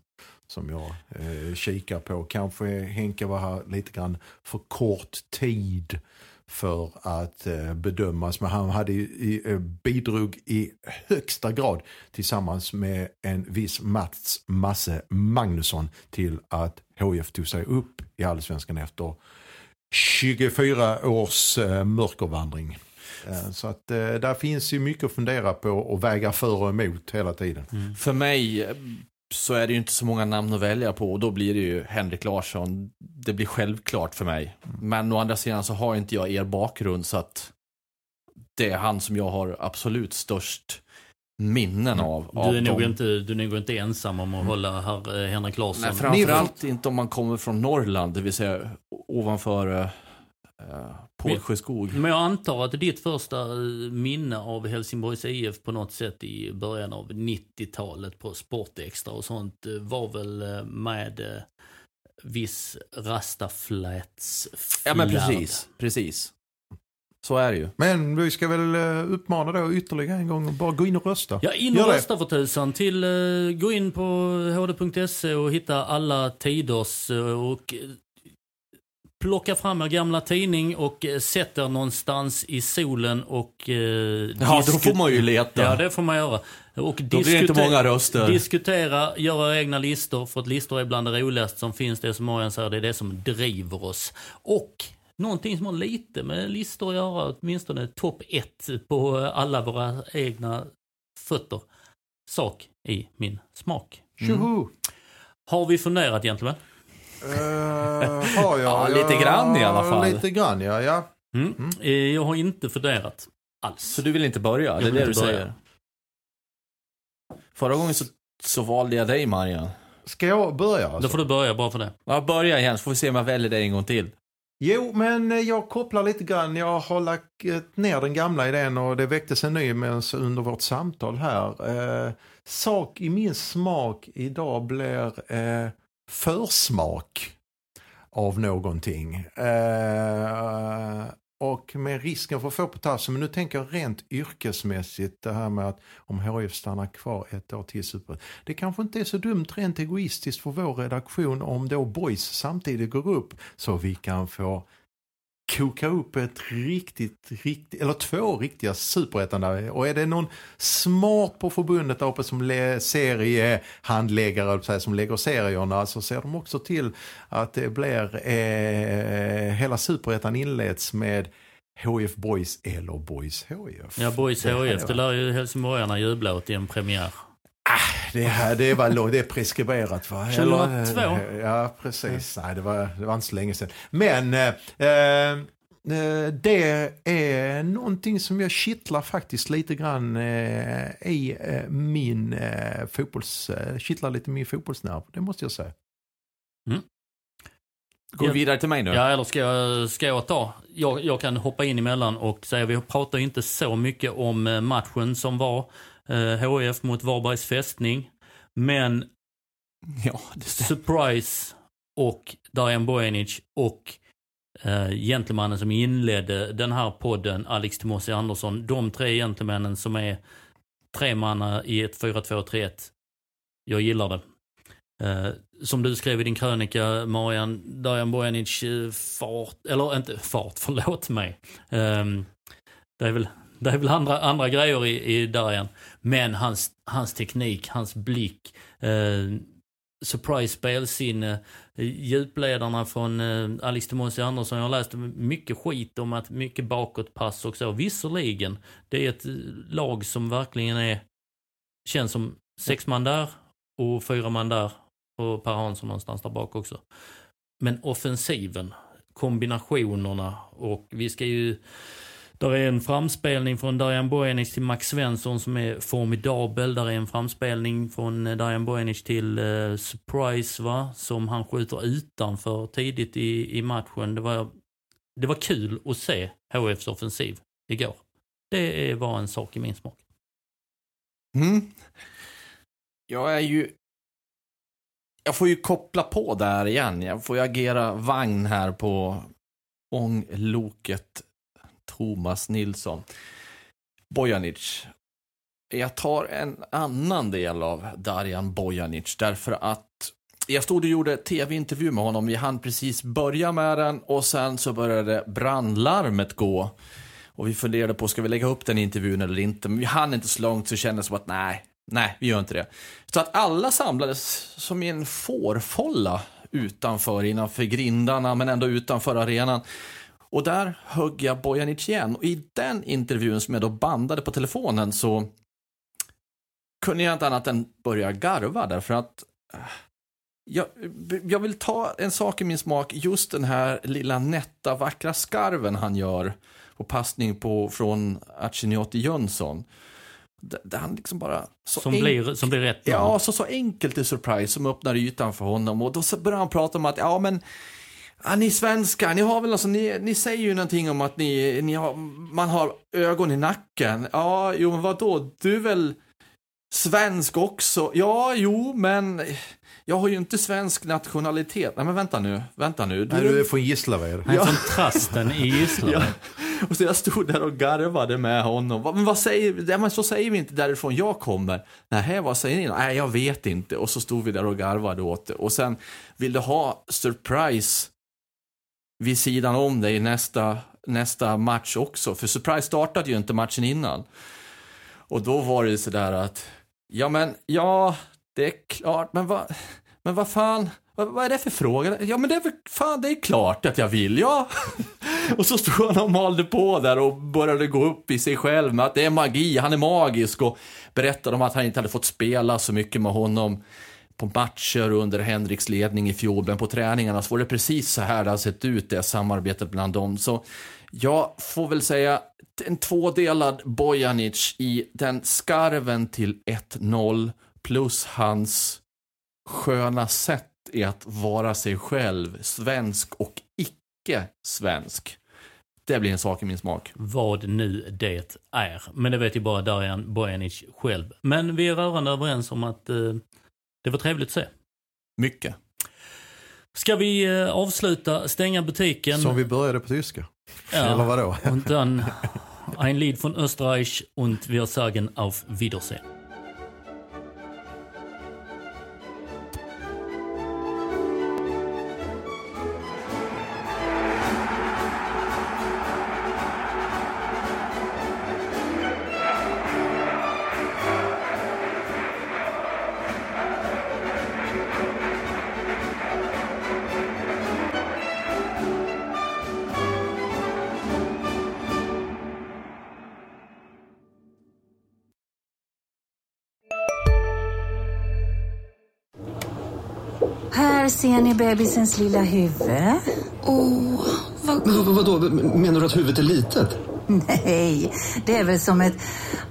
Speaker 3: som jag eh, kikar på. Kanske Henke var här lite grann för kort tid för att eh, bedömas. Men han hade, i, eh, bidrog i högsta grad tillsammans med en viss Mats Masse Magnusson till att HF tog sig upp i Allsvenskan efter 24 års eh, mörkervandring. Eh, så att eh, där finns ju mycket att fundera på och väga för och emot hela tiden. Mm.
Speaker 2: För mig eh, så är det ju inte så många namn att välja på och då blir det ju Henrik Larsson. Det blir självklart för mig. Men å andra sidan så har inte jag er bakgrund så att det är han som jag har absolut störst minnen av.
Speaker 1: Du
Speaker 2: av
Speaker 1: är, nog inte, du är nog inte ensam om att hålla herr eh, Henrik Larsson.
Speaker 2: Nej, framförallt inte om man kommer från Norrland, det vill säga ovanför uh, Pålsjöskog.
Speaker 1: Men jag antar att ditt första eh, minne av Helsingborgs IF på något sätt i början av 90-talet på Sportextra och sånt eh, var väl eh, med viss rastafläts
Speaker 2: Ja men precis, precis. Så är det ju.
Speaker 3: Men vi ska väl uppmana då ytterligare en gång och bara gå in och rösta.
Speaker 1: Ja, in
Speaker 3: Gör
Speaker 1: och
Speaker 3: det.
Speaker 1: rösta för tusan. Till, gå in på hd.se och hitta alla tiders och eh, plocka fram er gamla tidning och eh, sätt er någonstans i solen och... Eh,
Speaker 2: Ja, då får man ju leta.
Speaker 1: Ja, det får man göra. Och
Speaker 2: Då blir det inte många röster.
Speaker 1: Diskutera, göra egna listor, för att listor är bland det roligaste som finns. Det som Marian säger, det är det som driver oss. Och någonting som har lite med listor att göra, åtminstone topp ett på alla våra egna fötter. Sak i min smak.
Speaker 3: Tjoho!
Speaker 1: Har vi funderat egentligen?
Speaker 3: Eh, har jag?
Speaker 2: Ja, lite grann i alla fall.
Speaker 3: Lite grann ja. ja.
Speaker 1: Mm. Eh, Jag har inte funderat alls.
Speaker 2: Så du vill inte börja?
Speaker 1: Jag
Speaker 2: Det är det du
Speaker 1: börja.
Speaker 2: säger? Förra gången så, så valde jag dig Marian.
Speaker 3: Ska jag börja alltså?
Speaker 1: Då får du börja bara för det.
Speaker 2: Ja, börja igen så får vi se om jag väljer dig en gång till.
Speaker 3: Jo, men eh, jag kopplar lite grann. Jag har lagt ner den gamla idén och det väcktes en ny under vårt samtal här. Eh, sak i min smak idag blir eh, försmak av någonting. Eh, och med risken för att få på men nu tänker jag rent yrkesmässigt det här med att om HIF stannar kvar ett år till super. Det kanske inte är så dumt rent egoistiskt för vår redaktion om då boys samtidigt går upp så vi kan få koka upp ett riktigt, riktigt, eller två riktiga superettan där. Och är det någon smart på förbundet där uppe som seriehandläggare, som lägger serierna, så ser de också till att det blir, eh, hela superettan inleds med HF Boys eller Boys HF.
Speaker 1: Ja, Boys HIF, det lär ju helsingborgarna jubla åt i en premiär.
Speaker 3: Det, här, det, var, det är preskriberat va?
Speaker 1: 2002?
Speaker 3: Eller, Ja, precis. Nej, det var, det var inte så länge sedan. Men eh, eh, det är någonting som jag kittlar faktiskt lite grann eh, i eh, min eh, fotbolls... Eh, kittlar lite min fotbollsnerv, det måste jag säga.
Speaker 2: Går vi
Speaker 1: Ja.
Speaker 2: vidare till mig nu?
Speaker 1: Ja, eller ska jag, ska jag ta? Jag, jag kan hoppa in emellan och säga, vi pratar inte så mycket om matchen som var. Eh, HF mot Varbergs fästning. Men
Speaker 2: Ja.
Speaker 1: Surprise och Darijan Bojanic och eh, gentlemannen som inledde den här podden, Alex Timossi Andersson. De tre gentlemännen som är tre manna i ett 4-2-3-1. Jag gillar det. Eh, som du skrev i din krönika, Marian, Darijan Bojanic eh, fart, eller inte fart, förlåt mig. Um, det är väl, det är väl andra, andra grejer i, i Darijan. Men hans, hans teknik, hans blick, eh, surprise spelsinne, eh, djupledarna från eh, Alex Timossi Andersson. Jag har läst mycket skit om att mycket bakåtpass och så. Visserligen, det är ett eh, lag som verkligen är, känns som sex man där och fyra man där och Per Hansson någonstans där bak också. Men offensiven kombinationerna. Och vi ska ju... Där är en framspelning från Darijan Bojanic till Max Svensson som är formidabel. Där är en framspelning från eh, Darijan Bojanic till eh, Surprise va, som han skjuter utanför tidigt i, i matchen. Det var, det var kul att se HFs offensiv igår. Det var en sak i min smak.
Speaker 2: Mm. Jag är ju... Jag får ju koppla på där igen. Jag får ju agera vagn här på ångloket Thomas Nilsson. Bojanic. Jag tar en annan del av Darjan Bojanic därför att jag stod och gjorde tv-intervju med honom. Vi hann precis börja med den och sen så började brandlarmet gå. Och vi funderade på, ska vi lägga upp den intervjun eller inte? Men vi hann inte så långt så det kändes som att nej, nej, vi gör inte det. Så att alla samlades som i en fårfolla utanför, innanför grindarna, men ändå utanför arenan. Och där högg jag Bojanic igen. Och i den intervjun som jag då bandade på telefonen så kunde jag inte annat än börja garva därför att äh, jag, jag vill ta en sak i min smak, just den här lilla nätta vackra skarven han gör på passning på, från Achiniotti Jönsson. Där han liksom bara...
Speaker 1: som, blir, som blir rätt
Speaker 2: Ja, så, så enkelt i surprise som öppnar ytan för honom. Och då börjar han prata om att, ja men Ja, ni svenskar, ni har väl alltså, ni, ni säger ju någonting om att ni, ni har, man har ögon i nacken. Ja, jo men vadå, du är väl svensk också? Ja, jo, men jag har ju inte svensk nationalitet. Nej men vänta nu, vänta nu.
Speaker 3: Du, Nej, du är från Gislaved.
Speaker 1: Han är från Trasten i Gislaved.
Speaker 2: ja. Och så jag stod där och garvade med honom. Men vad säger, men så säger vi inte därifrån jag kommer. Nej, vad säger ni? Nej, jag vet inte. Och så stod vi där och garvade åt det. Och sen, vill du ha surprise vid sidan om dig nästa, nästa match också. För Surprise startade ju inte matchen innan. Och då var det sådär att, ja men, ja, det är klart, men vad, men vad fan, vad, vad, är det för fråga? Ja men det är väl, fan det är klart att jag vill, ja. och så stod han och malde på där och började gå upp i sig själv med att det är magi, han är magisk och berättade om att han inte hade fått spela så mycket med honom på matcher under Henriks ledning i fjol, men på träningarna så var det precis så här det har sett ut, det samarbetet bland dem. Så jag får väl säga en tvådelad Bojanic i den skarven till 1-0 plus hans sköna sätt i att vara sig själv, svensk och icke-svensk. Det blir en sak i min smak.
Speaker 1: Vad nu det är. Men det vet ju bara Darijan Bojanic själv. Men vi är rörande överens om att eh, det var trevligt att se.
Speaker 2: Mycket.
Speaker 1: Ska vi eh, avsluta, stänga butiken?
Speaker 3: Som vi började på tyska. Ja. Eller vadå?
Speaker 1: Und dann ein Lied von Österreich und wir sagen auf Wiedersehen.
Speaker 6: Bebisens lilla huvud.
Speaker 7: Åh, oh, vad... Men vadå, menar du att huvudet är litet?
Speaker 6: Nej, det är väl som ett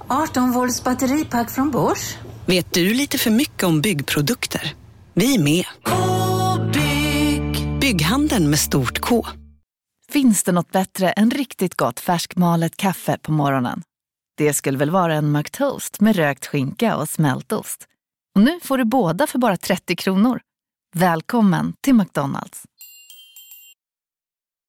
Speaker 6: 18 volts batteripack från Bosch.
Speaker 8: Vet du lite för mycket om byggprodukter? Vi är med.
Speaker 4: -bygg.
Speaker 8: Bygghandeln med stort K.
Speaker 4: Finns det något bättre än riktigt gott färskmalet kaffe på morgonen? Det skulle väl vara en McToast med rökt skinka och smältost. Och nu får du båda för bara 30 kronor. Välkommen till McDonalds.